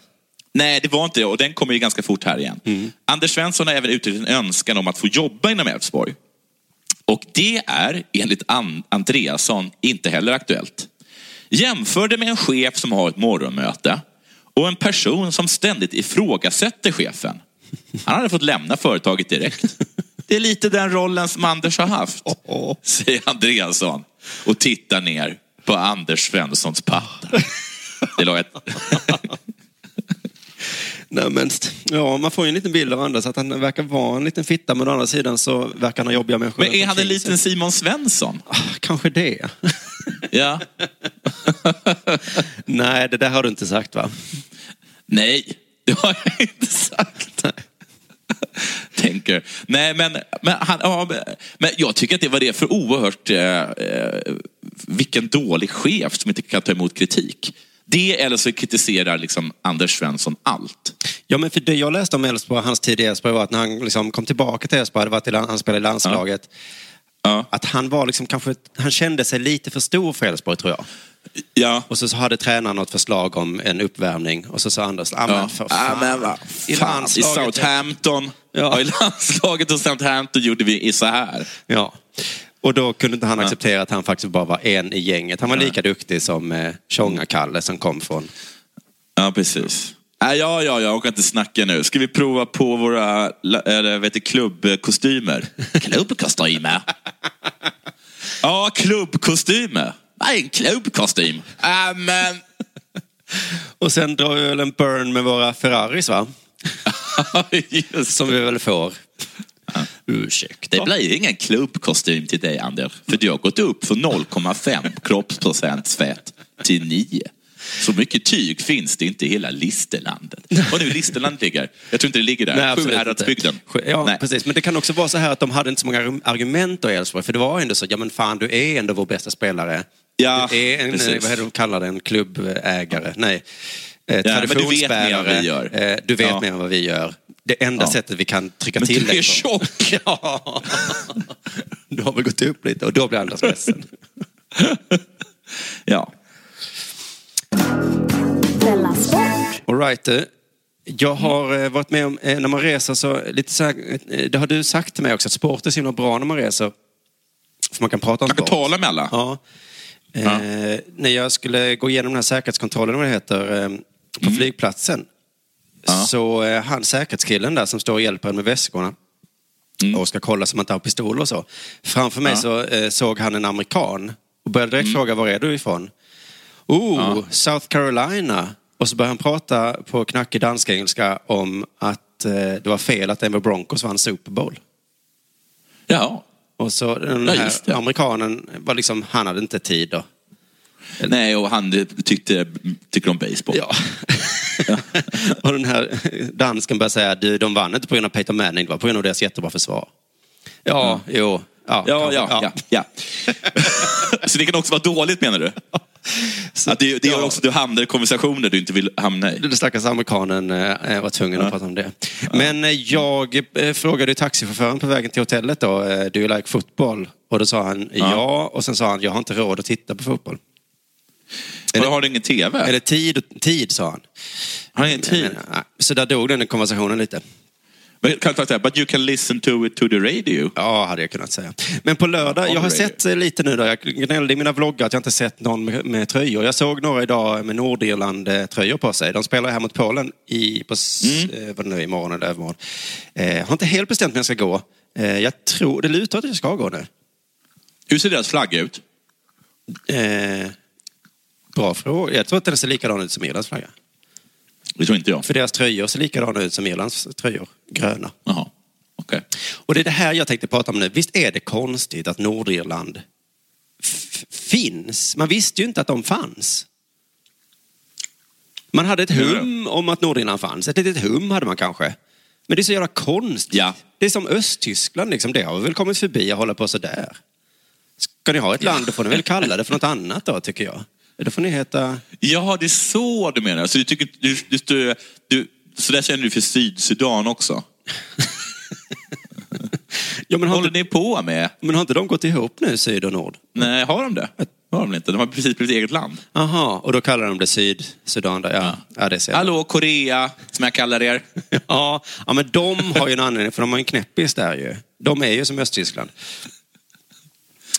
Nej, det var inte det och den kommer ju ganska fort här igen. Mm. Anders Svensson har även uttryckt en önskan om att få jobba inom Elfsborg. Och det är, enligt An- Andreasson, inte heller aktuellt. Jämför det med en chef som har ett morgonmöte och en person som ständigt ifrågasätter chefen. Han hade fått lämna företaget direkt. Det är lite den rollen som Anders har haft, säger Andreasson och tittar ner på Anders Svenssons pattar. Det låg ett... Nej, men, ja, man får ju en liten bild av Anders, att han verkar vara en liten fitta, men å andra sidan så verkar han ha jobbiga människor Men är han en liten. Simon Svensson? Ah, Kanske det. Ja. Nej, det där har du inte sagt, va? Nej, det har jag inte sagt. Tänker. Nej, men, men, han, ja, men- jag tycker att det var det för oerhört... Eh, eh, vilken dålig chef som inte kan ta emot kritik. Det eller så kritiserar liksom Anders Svensson allt. Ja, men för det jag läste om Elfsborg, hans tid i Elfsborg, var att när han liksom kom tillbaka till Elfsborg, i, land- han spelade i landslaget, Ja. att han var liksom kanske, han kände sig lite för stor för Elfsborg, tror jag. Ja. Och så, hade tränaren något förslag om en uppvärmning och så sa Anders, ah, men för Ja, fan. men vad I fan. I landslaget- Southampton. Ja. Ja. I landslaget och Southampton gjorde vi i så här. Ja. Och då kunde inte han acceptera att han faktiskt bara var en i gänget. Han var lika duktig som eh, Tjonga-Kalle som kom från... Ja, precis. Äh, ja, ja, jag orkar inte snacka nu. Ska vi prova på våra eller, vet du, klubbkostymer? Klubbkostymer? Ja, klubbkostymer. Vad är en klubbkostym? Men... Och sen drar vi väl en burn med våra Ferraris, va? Just. Som vi väl får. Ursäkta. Det blir ingen klubbkostym till dig, Anders. För du har gått upp från 0,5 kroppsprocent fett till 9. Så mycket tyg finns det inte i hela Listerlandet. Var nu Listerland ligger? Jag tror inte det ligger där. Sjuhäradsbygden. Ja, Nej. precis. Men det kan också vara så här att de hade inte så många arg- argument då i Elfsborg. För det var ändå så, ja men fan du är ändå vår bästa spelare. Ja, du är en, precis. vad är det de kallar det, en klubbägare? Nej. Eh, men du vet mer än traditionsbärare. vad vi gör. Eh, Du vet Ja. mer än vad vi gör. Det enda Ja. sättet vi kan trycka Men till du är dig på- tjock. Ja. Du har väl gått upp lite och då blir Anders ledsen. Ja. Sport. All right, du. Jag har eh, varit med om, eh, när man reser så, lite så här, eh, det har du sagt till mig också, att sport är så himla bra när man reser. För man kan prata om Man kan sport. tala med alla. Ja. Eh, När jag skulle gå igenom den här säkerhetskontrollen, vad det heter, eh, på flygplatsen. Mm. Ja. Så eh, han säkerhetskillen där som står och hjälper en med väskorna Mm. och ska kolla så man inte har pistol och så. Framför mig Ja. så eh, såg han en amerikan och började direkt fråga var är du ifrån? Oh, South Carolina. Och så började han prata på knackig dansk-engelska om att eh, det var fel att Denver Broncos vann Super Bowl. Ja. Och så den Ja, här det. amerikanen var liksom, han hade inte tid då. Nej, och han tyckte, tycker om baseball. Ja. och den här dansken började säga, du, de vann inte på grund av Peyton Manning, det var på grund av deras jättebra försvar. Ja, jo. Ja, Ja, ja, ja. ja. Så det kan också vara dåligt menar du? Att det, det gör ja. också att du hamnar i konversationer du inte vill hamna i. Den stackars amerikanen eh, var tvungen att prata om det. Men eh, jag eh, frågade taxichauffören på vägen till hotellet då, eh, do you like football? Och då sa han ja, och sen sa han, jag har inte råd att titta på fotboll. Eller, har du ingen tv? Eller tid, tid sa han. har ingen tid? Men, Så där dog den konversationen lite. Kan säga, but you can listen to it to the radio. Ja, hade jag kunnat säga. Men på lördag, jag har Alright. sett eh, lite nu då, jag gnällde i mina vloggar att jag inte sett någon med, med tröjor. Jag såg några idag med Nordirland-tröjor på sig. De spelar här mot Polen i, på, Mm. eh, vad det nu är, imorgon eller övermorgon. Eh, har inte helt bestämt när jag ska gå. Eh, jag tror, det lutar att jag ska gå nu. Hur ser deras flagga ut? Eh, bra fråga. Jag tror att den ser likadan ut som Irlands flagga. Det tror inte jag. För deras tröjor ser likadana ut som Irlands tröjor, gröna. Jaha, okej. Och det är det här jag tänkte prata om nu. Visst är det konstigt att Nordirland finns? Man visste ju inte att de fanns. Man hade ett hum om att Nordirland fanns. Ett litet hum hade man kanske. Men det är så jävla konstigt. Ja. Det är som Östtyskland, liksom. det har vi väl kommit förbi att hålla på så där. Ska ni ha ett land, då får ni väl kalla det för något annat då, tycker jag. Då får ni heta... Ja, det är så du menar. Så, du tycker, du, du, du, så där känner du för Sydsudan också? Ja, men, håller inte, ni på med? men har inte de gått ihop nu, syd och nord? Nej, har de det? Har de inte? De har precis blivit eget land. Aha, och då kallar de det Sydsudan. Där. Ja, ja. det ser jag. Hallå, Korea, som jag kallar er. Ja, ja, men de har ju en anledning, för de har en knäppis där ju. De är ju som Östtyskland.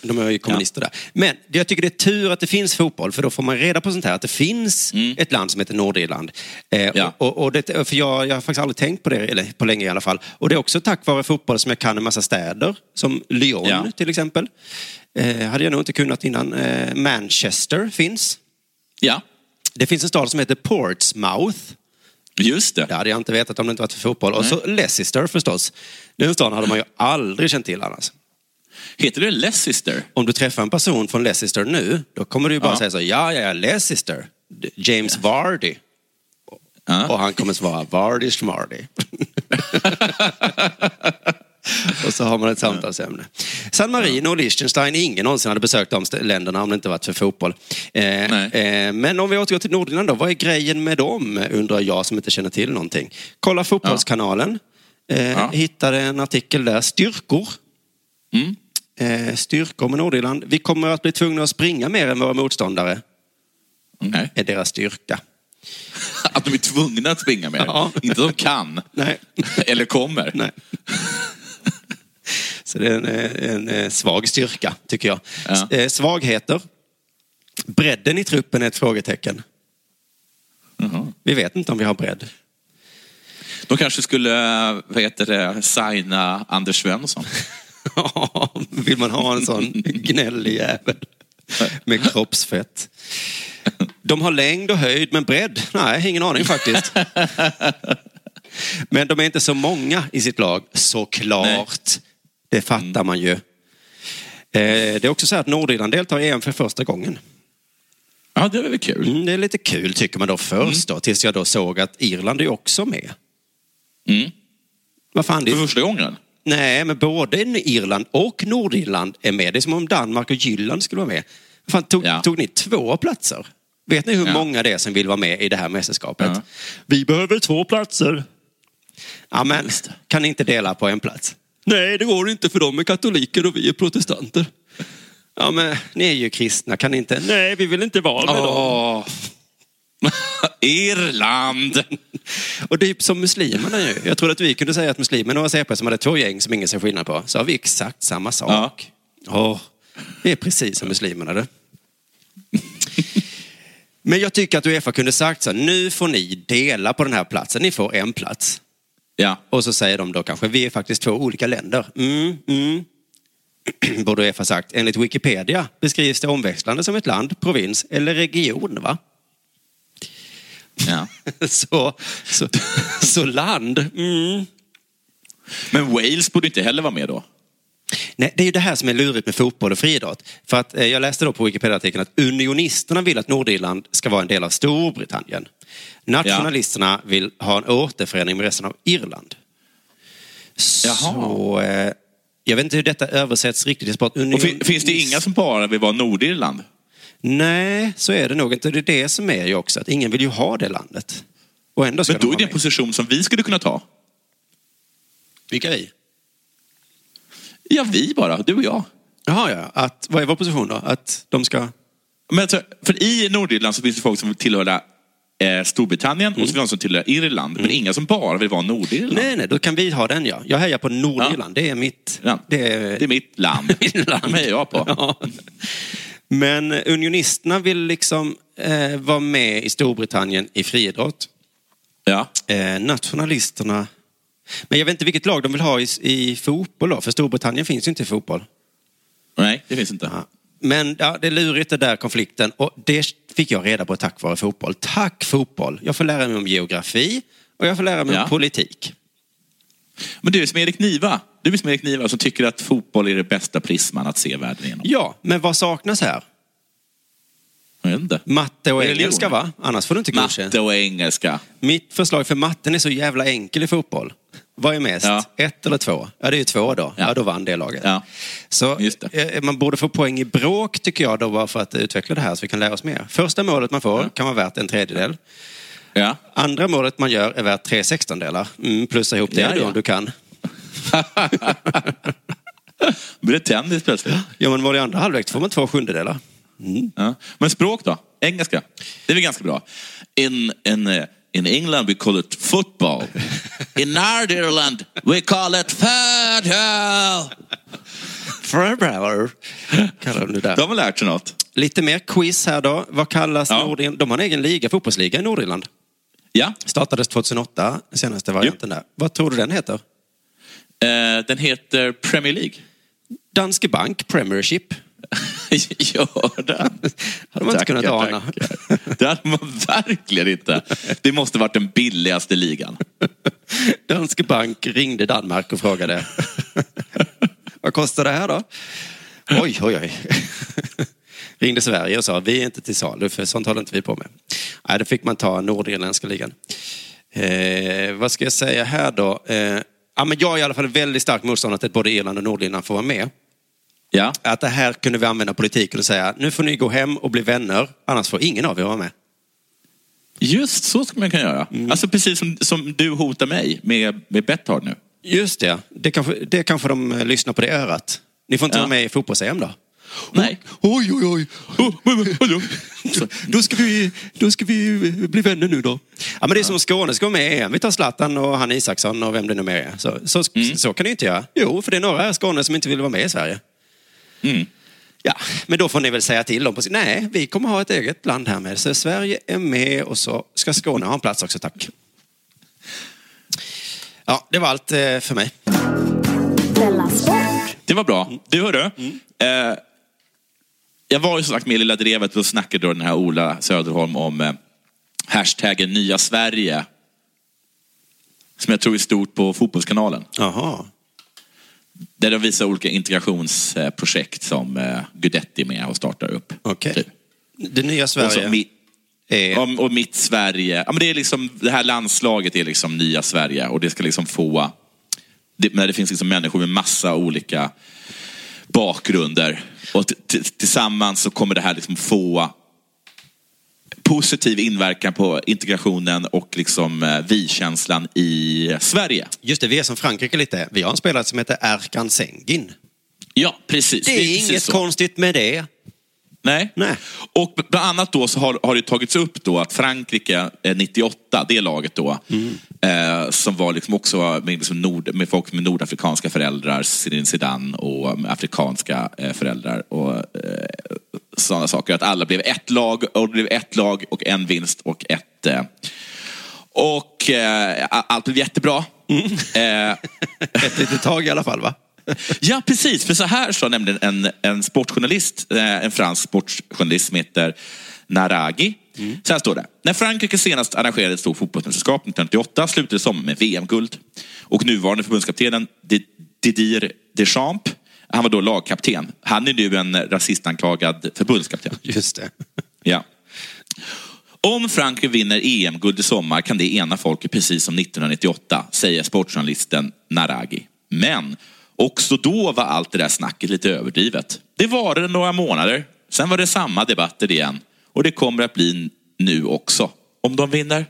De är ju kommunister där. Men jag tycker det är tur att det finns fotboll, för då får man reda på sånt här, att det finns ett land som heter Nordirland. Eh, Ja. och, och det, för jag, jag har faktiskt aldrig tänkt på det, eller på länge i alla fall. Och det är också tack vare fotboll som jag kan en massa städer, som Lyon Ja. till exempel. Eh, hade jag nog inte kunnat innan. Eh, Manchester finns. Ja, Det finns en stad som heter Portsmouth. just det. Det hade jag inte vetat om det inte varit för fotboll. Och så Leicester förstås. Den staden hade man ju aldrig känt till annars. Heter det Leicester? Om du träffar en person från Leicester nu, då kommer du ju bara Ja. säga så, ja, ja, ja, Leicester. James Vardy. Ja. Och han kommer svara, Vardy Schmardy. och så har man ett samtalsämne. San Marino och Liechtenstein, ingen någonsin hade besökt de länderna om det inte varit för fotboll. Eh, eh, men om vi återgår till Nordirland då, vad är grejen med dem, undrar jag som inte känner till någonting. Kolla Fotbollskanalen, eh, Ja. hittade en artikel där, styrkor. Mm. Eh, styrkor med Nordirland. Vi kommer att bli tvungna att springa mer än våra motståndare, Nej. är deras styrka. Att de är tvungna att springa med Ja. Inte de kan. Nej. Eller kommer. Nej. Så det är en, eh, en, eh, svag styrka, tycker jag. Ja. Eh, Svagheter. Bredden i truppen är ett frågetecken. Jaha. Vi vet inte om vi har bredd. De kanske skulle, vad heter det, signa Anders Svensson. Vill man ha en sån gnällig jävel med kroppsfett? De har längd och höjd, men bredd? Nej, ingen aning faktiskt. Men de är inte så många i sitt lag, såklart. Det fattar man ju. Eh, Det är också så att Nordirland deltar i EM för första gången. Ja, det är väl kul. Mm, det är lite kul tycker man då först då, tills jag då såg att Irland är också med. Mm. Vad fan, det För första gången. Nej, men både Irland och Nordirland är med. Det är som om Danmark och Jylland skulle vara med. Fan, tog, Ja. tog ni två platser? Vet ni hur Ja. många det är som vill vara med i det här mästerskapet? Ja. Vi behöver två platser. Ja, men kan ni inte dela på en plats? Nej, det går inte för de är katoliker och vi är protestanter. Ja, men ni är ju kristna, kan ni inte? Nej, vi vill inte vara med dem. Irland! Och det är som muslimerna ju. Jag trodde att vi kunde säga att muslimerna var CP som hade två gäng som ingen ser skillnad på. Så har vi exakt samma sak. Åh, det är precis som muslimerna det. Men jag tycker att Uefa kunde sagt så här, nu får ni dela på den här platsen, ni får en plats. Ja. Och så säger de då kanske, vi är faktiskt två olika länder. Mm, mm. borde Uefa sagt. Enligt Wikipedia beskrivs det omväxlande som ett land, provins eller region. Va? Ja. Så, så, så land. Mm. Men Wales borde inte heller vara med då. Nej, det är ju det här som är lurigt med fotboll och friidrott. För att, eh, jag läste då på Wikipedia-artikeln att unionisterna vill att Nordirland ska vara en del av Storbritannien. Nationalisterna vill ha en återförening med resten av Irland. Så, eh, jag vet inte hur detta översätts riktigt i sport. Fin, finns det inga som bara vill vara Nordirland? Nej, så är det nog inte. Det är det som är ju också, att ingen vill ju ha det landet. Och ändå ska Men de då är vara det en position som vi skulle kunna ta. Vilka vi? Ja, vi bara. Du och jag. Jaha, ja. Att, vad är vår position då? Att de ska... Men alltså, för i Nordirland så finns det folk som vill tillhöra eh, Storbritannien och så finns det de som tillhör Irland. Men inga som bara vill vara Nordirland. Nej, nej, då kan vi ha den ja. Jag hejar på Nordirland. Det är mitt... Ja. Det är, Det är mitt land. Mitt land. De hejar jag på. Ja. Men unionisterna vill liksom eh, vara med i Storbritannien i friidrott. Ja. Eh, nationalisterna... Men jag vet inte vilket lag de vill ha i, i fotboll då, för Storbritannien finns ju inte i fotboll. Nej, det finns inte. Ja. Men ja, det är lurigt det där konflikten och det fick jag reda på tack vare fotboll. Tack fotboll! Jag får lära mig om geografi och jag får lära mig Ja. om politik. Men du är som Erik Niva. Du är som Erik Niva som tycker att fotboll är det bästa prisman att se världen genom. Ja, men vad saknas här? Jag vet inte. Matte och Religion. engelska va? Annars får du inte godkänt. Matte och engelska. Mitt förslag för matten är så jävla enkel i fotboll. Vad är mest? Ja. Ett eller två? Ja, det är ju två då. Ja, Ja. då vann det laget. Ja. Så eh, man borde få poäng i bråk tycker jag då bara för att utveckla det här så vi kan lära oss mer. Första målet man får kan vara värt en tredjedel. Ja. Andra målet man gör är värt tre sextondelar. Mm, plussa ihop det Ja, ja. om du kan. Blir det tennis plötsligt? Ja, men mål i andra halvlek får man två sjundedelar. Ja. Men språk då? Engelska? Det är väl ganska bra. In, in, eh, in England we call it football. In Nordirland we call it. Farbror, kallar de där. De har lärt sig något. Lite mer quiz här då. Vad kallas Ja. Nordirland? De har en egen liga, fotbollsliga i Nordirland. Ja, Startades 2008, senaste varianten där. Vad tror du den heter? eh, den heter Premier League. Danske Bank Premiership. Gör den? Hade man inte kunnat ana. Det hade man verkligen inte. Det måste varit den billigaste ligan. Danske Bank ringde Danmark och frågade. Vad kostar det här då? Oj, oj, oj. Ringde Sverige och sa vi är inte till salu för sånt håller inte vi på med. Nej, då fick man ta nordirländska ligan. Eh, vad ska jag säga här då? Eh, ja, men jag är i alla fall väldigt stark motståndare till att både Irland och Nordirland får vara med. Ja. Att det här kunde vi använda politiken och säga nu får ni gå hem och bli vänner annars får ingen av er vara med. Just så skulle man kunna göra. Mm. Alltså precis som, som du hotar mig med, med Betthard nu. Just det, det kanske, det kanske de eh, lyssnar på det örat. Ni får inte Ja. vara med i fotbolls-EM då? Nej. Oj, oj, oj. Så, då, ska vi, då ska vi bli vänner nu då. Ja, men det är som Skåne ska vara med i EM. Vi tar Zlatan och han Isaksson och vem det nu mer är. Så, så, så kan ni inte göra. Jo, för det är några här i Skåne som inte vill vara med i Sverige. Mm. Ja, men då får ni väl säga till dem. Nej, vi kommer ha ett eget land här med. Så Sverige är med och så ska Skåne ha en plats också, tack. Ja, det var allt eh, för mig. Det var bra. Du hörru. Eh, jag var ju som sagt med i Lilla Drevet och snackade då den här Ola Söderholm om eh, hashtaggen Nya Sverige. Som jag tror är stort på Fotbollskanalen. Jaha. Där de visar olika integrationsprojekt som eh, Guidetti är med och startar upp. Okej. Typ. Det nya Och, Sverige mi- är... om, och mitt Sverige. Ja, men det, är liksom, det här landslaget är liksom nya Sverige och det ska liksom få... Det, men det finns liksom människor med massa olika bakgrunder. Och tillsammans så kommer det här liksom få positiv inverkan på integrationen och liksom eh, vi-känslan i Sverige. Just det, vi är som Frankrike lite. Vi har en spelare som heter Erkan Sengin. Ja, precis. Det är precis inget så. konstigt med det. Nej. Nej. Och bland annat då så har, har det tagits upp då att Frankrike eh, 98, det laget då, eh, som var liksom också med, liksom nord, med folk med nordafrikanska föräldrar, Zinedine Zidane och med afrikanska eh, föräldrar och eh, sådana saker. Att alla blev ett lag och det blev ett lag och en vinst och ett eh, och eh, allt blev jättebra. Eh, Ett litet tag i alla fall, va? Ja, precis. För så här sa nämligen en, en sportjournalist, eh, en fransk sportjournalist som heter Naragi. Så här står det. När Frankrike senast arrangerade ett stort fotbollsmästerskap 1998 slutade sommaren med VM-guld. Och nuvarande förbundskaptenen Di- Didier Deschamps, han var då lagkapten. Han är nu en rasistanklagad förbundskapten. Just det. Ja. Om Frankrike vinner EM-guld i sommar kan det ena folket precis som 1998, säger sportjournalisten Naragi. Men också då var allt det där snacket lite överdrivet. Det var det några månader, sen var det samma debatter igen. Och det kommer att bli nu också, om de vinner.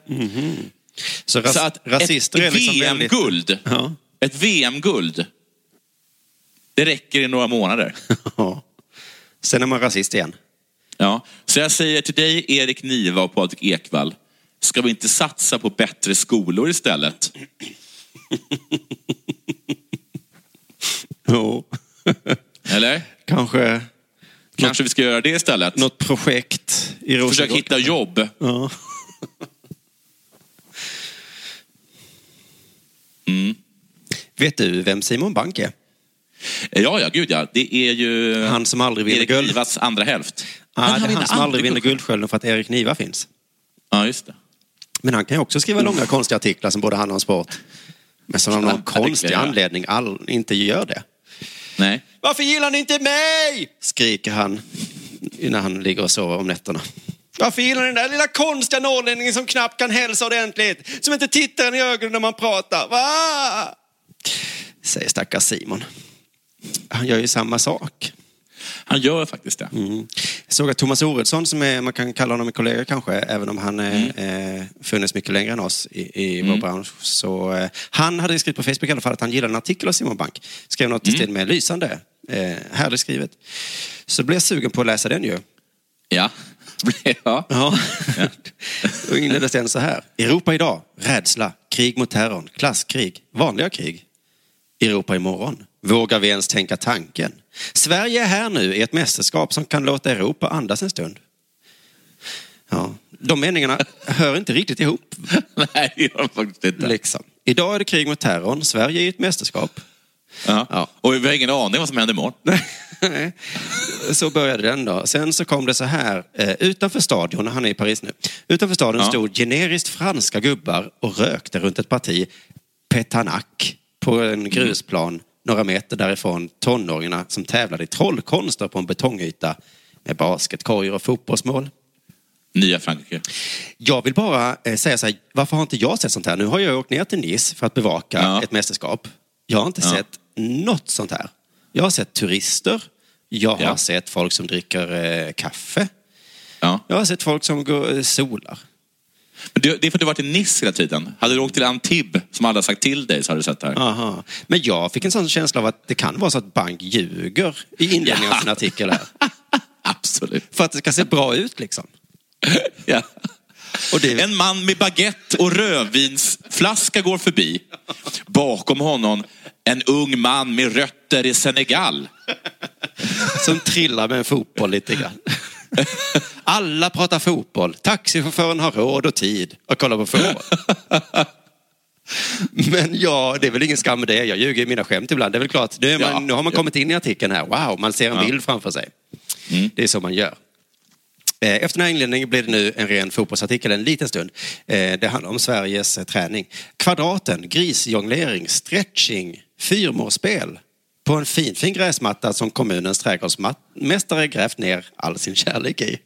Så, ras, Så att rasister ett är liksom väldigt... VM-guld, Ja. ett VM-guld, det räcker i några månader. Sen är man rasist igen. Ja, så jag säger till dig, Erik Niva och Patrik Ekwall, ska vi inte satsa på bättre skolor istället? Jo. Eller? Kanske Kanske vi ska göra det istället? något projekt i Rosengård. Försök hitta jobb. Ja. Vet du vem Simon Bank är? Ja, ja, gud ja. Det är ju Han som aldrig vinner Erik guld. Nivas andra hälft. Ja, det är han som aldrig vinner guld. Guldskölden för att Erik Niva finns. Ja, just det. Men han kan ju också skriva långa konstiga artiklar som både handlar om sport. Men som av någon konstig anledning all, inte gör det. Nej. Varför gillar ni inte mig? Skriker han när han ligger och sover om nätterna. Varför gillar ni den där lilla konstiga norrlänningen som knappt kan hälsa ordentligt? Som inte tittar en i ögonen när man pratar. Va? Säger stackars Simon. Han gör ju samma sak. Han gör faktiskt det. Mm. Jag såg att Thomas Oredsson, som är, man kan kalla honom en kollega kanske, även om han eh, eh, funnits mycket längre än oss i, i vår bransch. Så, eh, han hade skrivit på Facebook i alla fall att han gillade en artikel av Simon Bank. Skrev något i stil med lysande, eh, härligt skrivet. Så blev jag sugen på att läsa den ju. Ja. ja. Ja. och inledde sen så här. Europa idag, rädsla, krig mot terrorn, klasskrig, vanliga krig. Europa imorgon. Vågar vi ens tänka tanken? Sverige är här nu i ett mästerskap som kan låta Europa andas en stund. Ja, de meningarna hör inte riktigt ihop. Nej, det gör faktiskt inte. Liksom. Idag är det krig mot terrorn, Sverige är i ett mästerskap. Ja. Ja. Och vi har ingen aning vad som händer imorgon. Så började den då. Sen så kom det så här, eh, utanför stadion, han är i Paris nu, utanför stadion Ja. stod generiskt franska gubbar och rökte runt ett parti petanac på en grusplan några meter därifrån tonåringarna som tävlade i trollkonster på en betongyta med basketkorgar och fotbollsmål. Nya Frankrike. Jag vill bara eh, säga så här, varför har inte jag sett sånt här? Nu har jag åkt ner till Nice för att bevaka Ja. ett mästerskap. Jag har inte Ja. sett något sånt här. Jag har sett turister, jag har Ja. sett folk som dricker eh, kaffe, Ja. jag har sett folk som går, eh, solar. Men det, det är för att du varit i Nice hela tiden. Hade du åkt till Antibes, som alla sagt till dig, så hade du sett det här. Aha. Men jag fick en sån känsla av att det kan vara så att Bank ljuger i inledningen av sin artikel här. Absolut. För att det ska se bra ut liksom. Ja. Det, En man med baguette och rödvinsflaska går förbi. Bakom honom en ung man med rötter i Senegal. Som trillar med en fotboll lite grann. Alla pratar fotboll. Taxichauffören har råd och tid att kolla på fotboll. Men ja, det är väl ingen skam med det. Jag ljuger i mina skämt ibland. Det är väl klart, nu, man, Ja, nu har man kommit in i artikeln här. Wow, man ser en Ja. Mm. bild framför sig. Det är så man gör. Eh, Efter den här inledningen blir det nu en ren fotbollsartikel en liten stund. Eh, Det handlar om Sveriges eh, träning. Kvadraten, grisjonglering, stretching, fyrmålsspel på en fin, fin gräsmatta som kommunens trädgårdsmästare grävt ner all sin kärlek i.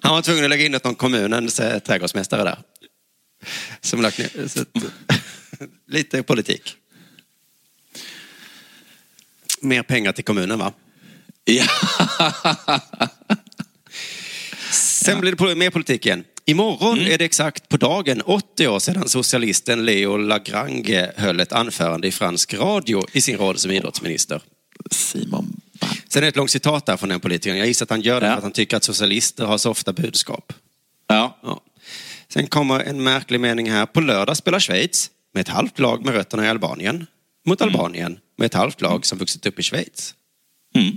Han var tvungen att lägga in något om kommunens eh, trädgårdsmästare där. Som lagt ner. Så lite politik. Mer pengar till kommunen va? Ja. Sen blir det mer politik igen. Imorgon är det exakt på dagen 80 år sedan socialisten Leo Lagrange höll ett anförande i fransk radio i sin roll som idrottsminister. Simon Bank. Sen är det ett långt citat där från den politikern. Jag gissar att han gör det Ja. för att han tycker att socialister har så ofta budskap. Ja. Ja. Sen kommer en märklig mening här. På lördag spelar Schweiz med ett halvt lag med rötterna i Albanien mot Albanien med ett halvt lag som vuxit upp i Schweiz. Mm.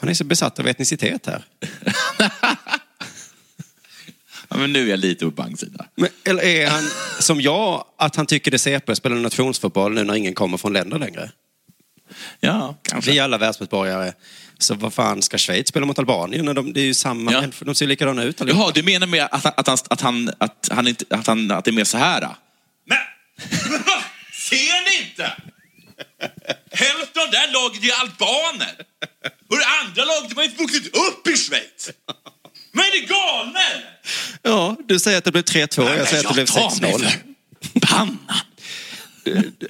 Han är så besatt av etnicitet här. Ja, men nu är jag lite på banksida. Men, eller är han som jag, att han tycker det är CP att spela nationsfotboll nu när ingen kommer från länder längre? Ja, kanske. Vi är alla världsmedborgare. Så vad fan ska Schweiz spela mot Albanien? När de, det är ju samma Ja. de ser likadana ut allihopa. Jaha, du menar med att, han- att, han, att, han, att, han inte, att, han, att det är mer så här? då? Men, ser ni inte? Hälften av det här laget är albaner. Och det andra laget har ju vuxit upp i Schweiz. Men är galna eller? Ja, du säger att det blev 3-2, jag säger att det blev tar mig 6-0. för pannan.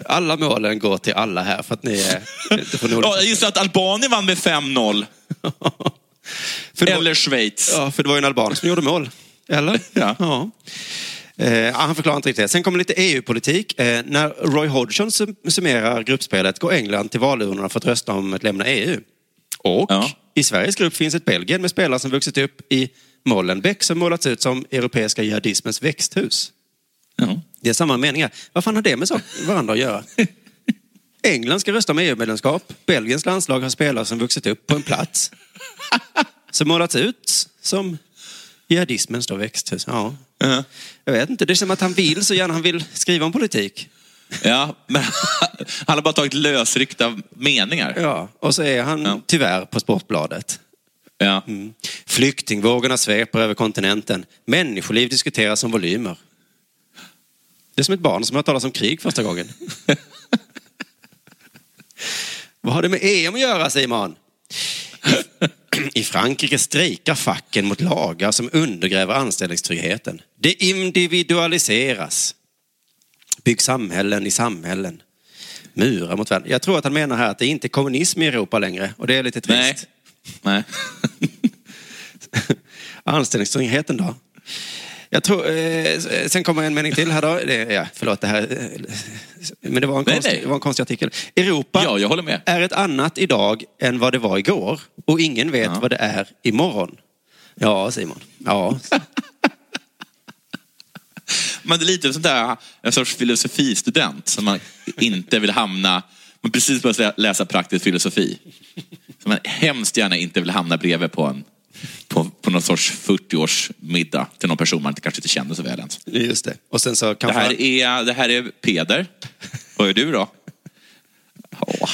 Alla målen går till alla här för att ni är... Ja, jag gissar att Albanien vann med 5-0. för det var- Eller Schweiz. Ja, för det var ju en alban som gjorde mål. Eller? Ja. ja. Eh, han förklarar inte riktigt. Sen kommer lite EU-politik. Eh, när Roy Hodgson sum- summerar gruppspelet går England till valurnorna för att rösta om att lämna EU. Och Ja. I Sveriges grupp finns ett Belgien med spelare som vuxit upp i Molenbeek som målats ut som europeiska jihadismens växthus. Ja. Det är samma meningar. Vad fan har det med sak- varandra att göra? England ska rösta om EU-medlemskap. Belgiens landslag har spelare som vuxit upp på en plats. Som målats ut som jihadismens då växthus. Ja. Ja. Jag vet inte, det är som att han vill så gärna han vill skriva om politik. Ja, men han har bara tagit lösryckta meningar. Ja. Och så är han Ja. tyvärr på Sportbladet. Ja. Flyktingvågorna sveper över kontinenten. Människoliv diskuteras som volymer. Det är som ett barn som har talas om krig första gången. Vad har det med EM att göra Simon? I Frankrike strejkar facken mot lagar som undergräver anställningstryggheten. Det individualiseras. Bygg samhällen i samhällen. Murar mot världen. Jag tror att han menar här att det inte är kommunism i Europa längre och det är lite trist. Nej. Nej. Anställningstryggheten då? Jag tror, eh, sen kommer en mening till här då. Det, ja, förlåt, det här, eh, men det var, en Nej, konstig, nej. det var en konstig artikel. Europa Ja, jag håller med. är ett annat idag än vad det var igår och ingen vet Ja. vad det är imorgon. Ja, Simon. Ja, Men det är lite sånt där, en sorts filosofistudent som man inte vill hamna, man precis börjat läsa praktisk filosofi. Som man hemskt gärna inte vill hamna bredvid på en på, på någon sorts 40-årsmiddag till någon person man inte- kanske inte känner så väl ens. just det. Och sen så Det kanske... här är, det här är Peder. Vad är du då? Ja.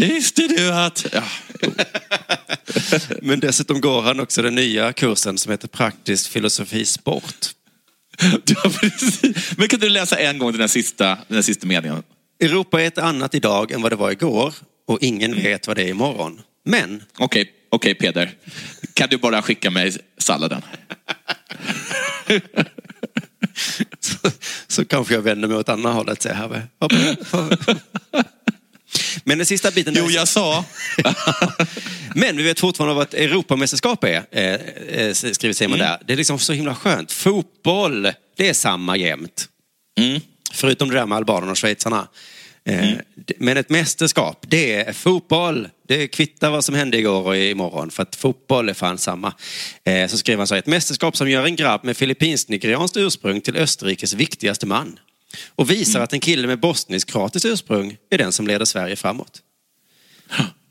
Visste du att... Ja. Men dessutom går han också den nya kursen som heter Praktisk filosofi sport. Men kan du läsa en gång den här sista, den här sista meningen? Europa är ett annat idag än vad det var igår och ingen vet vad det är imorgon. Men Okej, okej Peder. Kan du bara skicka mig salladen? så, så kanske jag vänder mig åt andra hållet. Säger här. Men den sista biten... Jo, jag sa. Men vi vet fortfarande vad ett Europamästerskap är, eh, eh, skriver Simon där. Det är liksom så himla skönt. Fotboll, det är samma jämt. Mm. Förutom det där med albanerna och schweizarna. Eh, d- Men ett mästerskap, det är fotboll. Det kvittar vad som hände igår och imorgon. För att fotboll är fan samma. Så skriver han så här, ett mästerskap som gör en grabb med filippinsk-nigerianskt ursprung till Österrikes viktigaste man. Och visar att en kille med bosnisk-kroatiskt ursprung är den som leder Sverige framåt.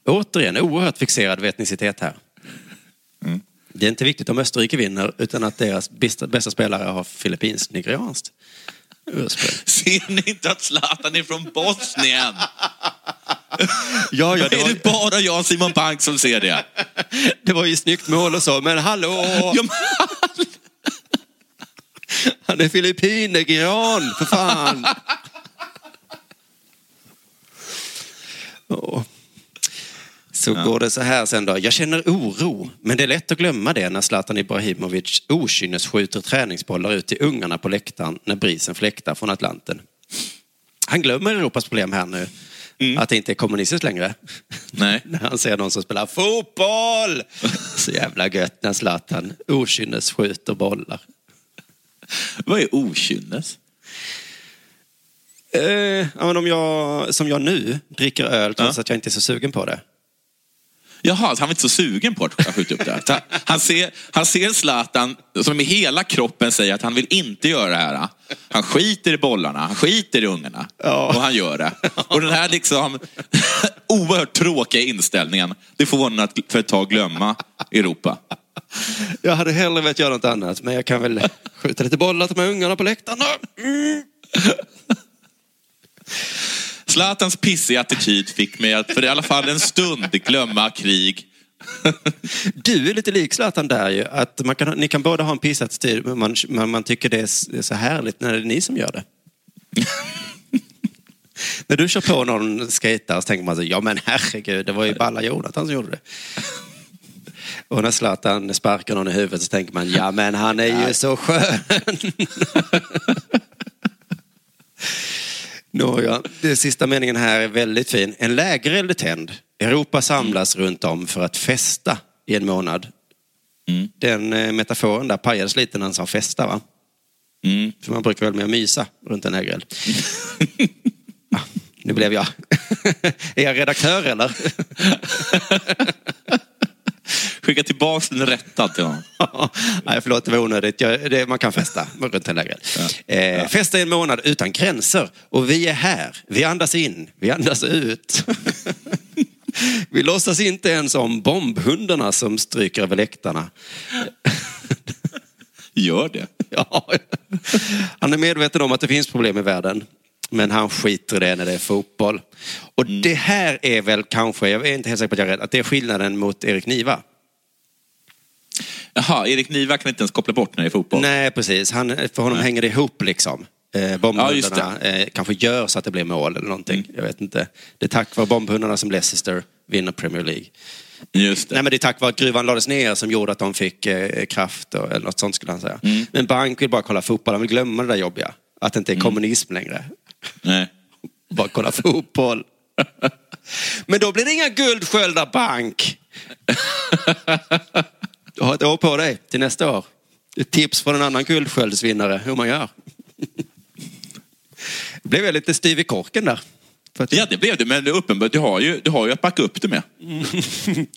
Återigen, oerhört fixerad vid etnicitet här. Det är inte viktigt om Österrike vinner utan att deras bästa, bästa spelare har filippinsk-nigerianskt ursprung. Ser ni inte att Zlatan är från Bosnien? Ja, ja, det är var, det bara jag Simon Bank som ser det? det var ju snyggt mål och så, men hallå! Ja, Han är filippin-nigerian, för fan! Åh. Så går det så här sen då. Jag känner oro, men det är lätt att glömma det när Zlatan Ibrahimovic okynnes skjuter träningsbollar ut till ungarna på läktaren när brisen fläktar från Atlanten. Han glömmer Europas problem här nu. Att det inte är kommunistiskt längre. Nej. När han ser någon som spelar fotboll. Så jävla gött när Zlatan okynnes skjuter bollar. Vad är okynnes? Eh, ja, men om jag, som jag nu, dricker öl trots Ja. att jag inte är så sugen på det. Jaha, så han var inte så sugen på att skjuta upp det här. Han ser, han ser Zlatan som med hela kroppen säger att han vill inte göra det här. Han skiter i bollarna, han skiter i ungarna. Ja. Och han gör det. Och den här liksom oerhört tråkiga inställningen, det får honom att för ett tag glömma Europa. Jag hade hellre velat göra något annat, men jag kan väl skjuta lite bollar till de här ungarna på läktarna. Mm. Zlatans pissiga attityd fick mig att för i alla fall en stund glömma krig. Du är lite lik Zlatan där ju. Att man kan, ni kan båda ha en pissattityd, men man, man, man tycker det är s- det är så härligt när det är ni som gör det. när du kör på någon skejtare så tänker man så, ja men herregud, det var ju balla Jonathan som gjorde det. Och när Zlatan sparkar någon i huvudet så tänker man, ja men han är ju så skön. Nåja, den sista meningen här är väldigt fin. En lägereld är tänd. Europa samlas runt om för att festa i en månad. Mm. Den eh, metaforen där pajades lite när han sa festa va? Mm. För man brukar väl mer mysa runt en lägereld. ah, nu blev jag... är jag redaktör eller? Skicka tillbaka den rättad till honom. Nej, förlåt, det var onödigt. Jag, det, man kan festa runt en lägereld. Eh, Festa en månad utan gränser. Och vi är här. Vi andas in, vi andas ut. vi låtsas inte ens om bombhundarna som stryker över läktarna. Gör det. Ja. Han är medveten om att det finns problem i världen. Men han skiter i det när det är fotboll. Och det här är väl kanske, jag är inte helt säker på att jag är rätt, att det är skillnaden mot Erik Niva. Jaha, Erik Niva kan inte ens koppla bort när det är fotboll. Nej, precis. Han, för honom hänger det ihop liksom. Eh, Ja, bombhundarna eh, kanske gör så att det blir mål eller någonting. Jag vet inte. Det är tack vare bombhundarna som Leicester vinner Premier League. Just det. Nej, men det är tack vare att gruvan lades ner som gjorde att de fick eh, kraft och, eller något sånt skulle han säga. Mm. Men Bank vill bara kolla fotboll, han vill glömma det där jobbiga. Att det inte är Mm. kommunism längre. Nej. Bara kolla fotboll. Men då blir det inga guldsköldar Bank. Du har ett år på dig till nästa år. Ett tips från en annan guldsköldsvinnare hur man gör. Det blev jag lite styv i korken där. Att Ja, det blev det. Men uppenbart, du har ju, du har ju att backa upp det med.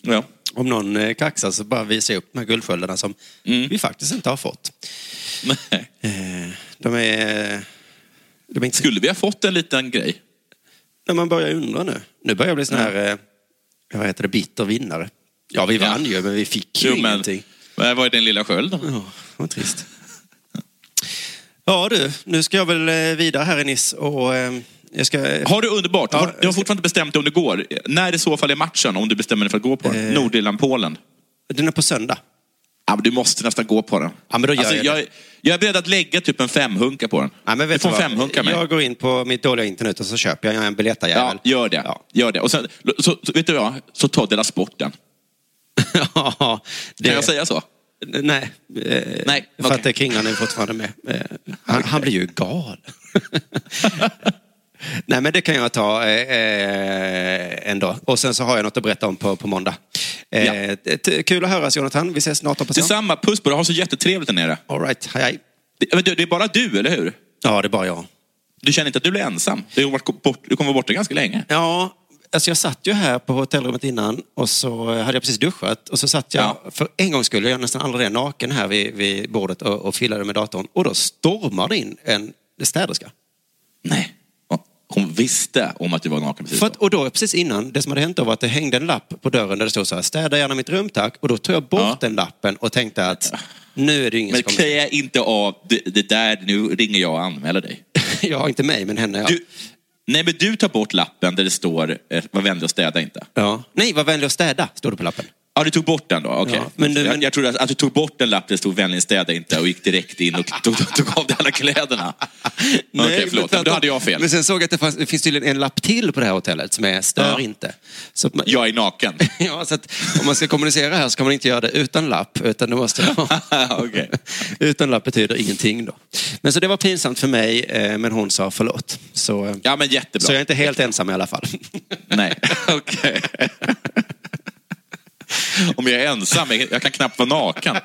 Ja. Om någon eh, kaxar så bara visar jag upp de här guldsköldarna som vi faktiskt inte har fått. Nej. Eh, De är... Är inte... Skulle vi ha fått en liten grej? När man börjar undra nu. Nu börjar jag bli sån här, eh, vad heter det, bitter vinnare. Ja, vi vann ju, men vi fick ju Jo, men ingenting. vad var den lilla skölden? Ja, vad trist. Ja du, nu ska jag väl eh, vidare här i Nice och eh, jag ska... Har du underbart? Ja, har, du har fortfarande inte bestämt dig om det går. När i så fall är matchen, om du bestämmer dig för att gå på den? Eh. Nordirland-Polen? Den är på söndag. Ja, men du måste nästan gå på den. Ja, men då gör alltså, jag jag, det. jag är beredd att lägga typ en femhunka på den. Nej, men du får en femhunka med. Jag går in på mitt dåliga internet och så köper jag en biljettajävel. Ja, gör det. Ja. Gör det. Och sen, så, så, vet du vad? Så ta Dela Sporten. Ja, det... Kan jag säga så? Nej. Eh, Nej, För okej. att det Kringlan är fortfarande med. Eh, han, han blir ju galen. Nej, men det kan jag ta eh, eh, ändå. Och sen så har jag något att berätta om på, på måndag. Eh, Ja. Kul att höras Jonathan. Vi ses snart hoppas jag. Detsamma. Puss på dig. Ha så jättetrevligt där nere. All right. Hej, hej. Det, det är bara du, eller hur? Ja, det är bara jag. Du känner inte att du blir ensam? Du, har varit bort, du kommer vara borta ganska länge. Ja, alltså jag satt ju här på hotellrummet innan och så hade jag precis duschat och så satt jag, Ja. för en gång skulle jag nästan aldrig det, naken här vid, vid bordet och, och filade med datorn. Och då stormade in en städerska. Nej. Hon visste om att du var naken precis då. att, och då precis innan, det som hade hänt då var att det hängde en lapp på dörren där det stod så här, städa gärna mitt rum tack. Och då tog jag bort Ja. den lappen och tänkte att nu är det ingen Men som kommer... klä inte av det, det där, nu ringer jag och anmäler dig. Ja, inte mig, men henne ja. Du, nej, men du tar bort lappen där det står eh, var vänlig och städa inte. ja. Nej, var vänlig och städa, stod det på lappen. Ja, du tog bort den då? Okej. Ja, men men- jag, jag trodde att, att du tog bort en lapp där det stod vänlig städa inte och gick direkt in och tog, tog, tog av dig alla kläderna. Okej, förlåt. men Då hade jag fel. Men sen såg jag att det, fanns, det finns tydligen en lapp till på det här hotellet som är stör Ja. inte. Så man, Jag är naken. Ja, så att om man ska kommunicera här så kan man inte göra det utan lapp, utan det måste vara... Utan lapp betyder ingenting då. Men så det var pinsamt för mig, eh, men hon sa förlåt. Så, eh, Ja, men jättebra. så jag är inte helt ensam i alla fall. Nej, okej. Om jag är ensam, jag kan knappt vara naken.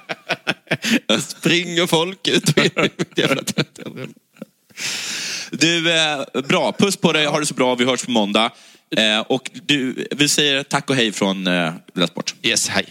Springer folk ut mitt jävla. Du, eh, bra. Puss på dig, ha det så bra. Vi hörs på måndag. Eh, och du, vi säger tack och hej från eh, Lilla Sport. Yes, hej.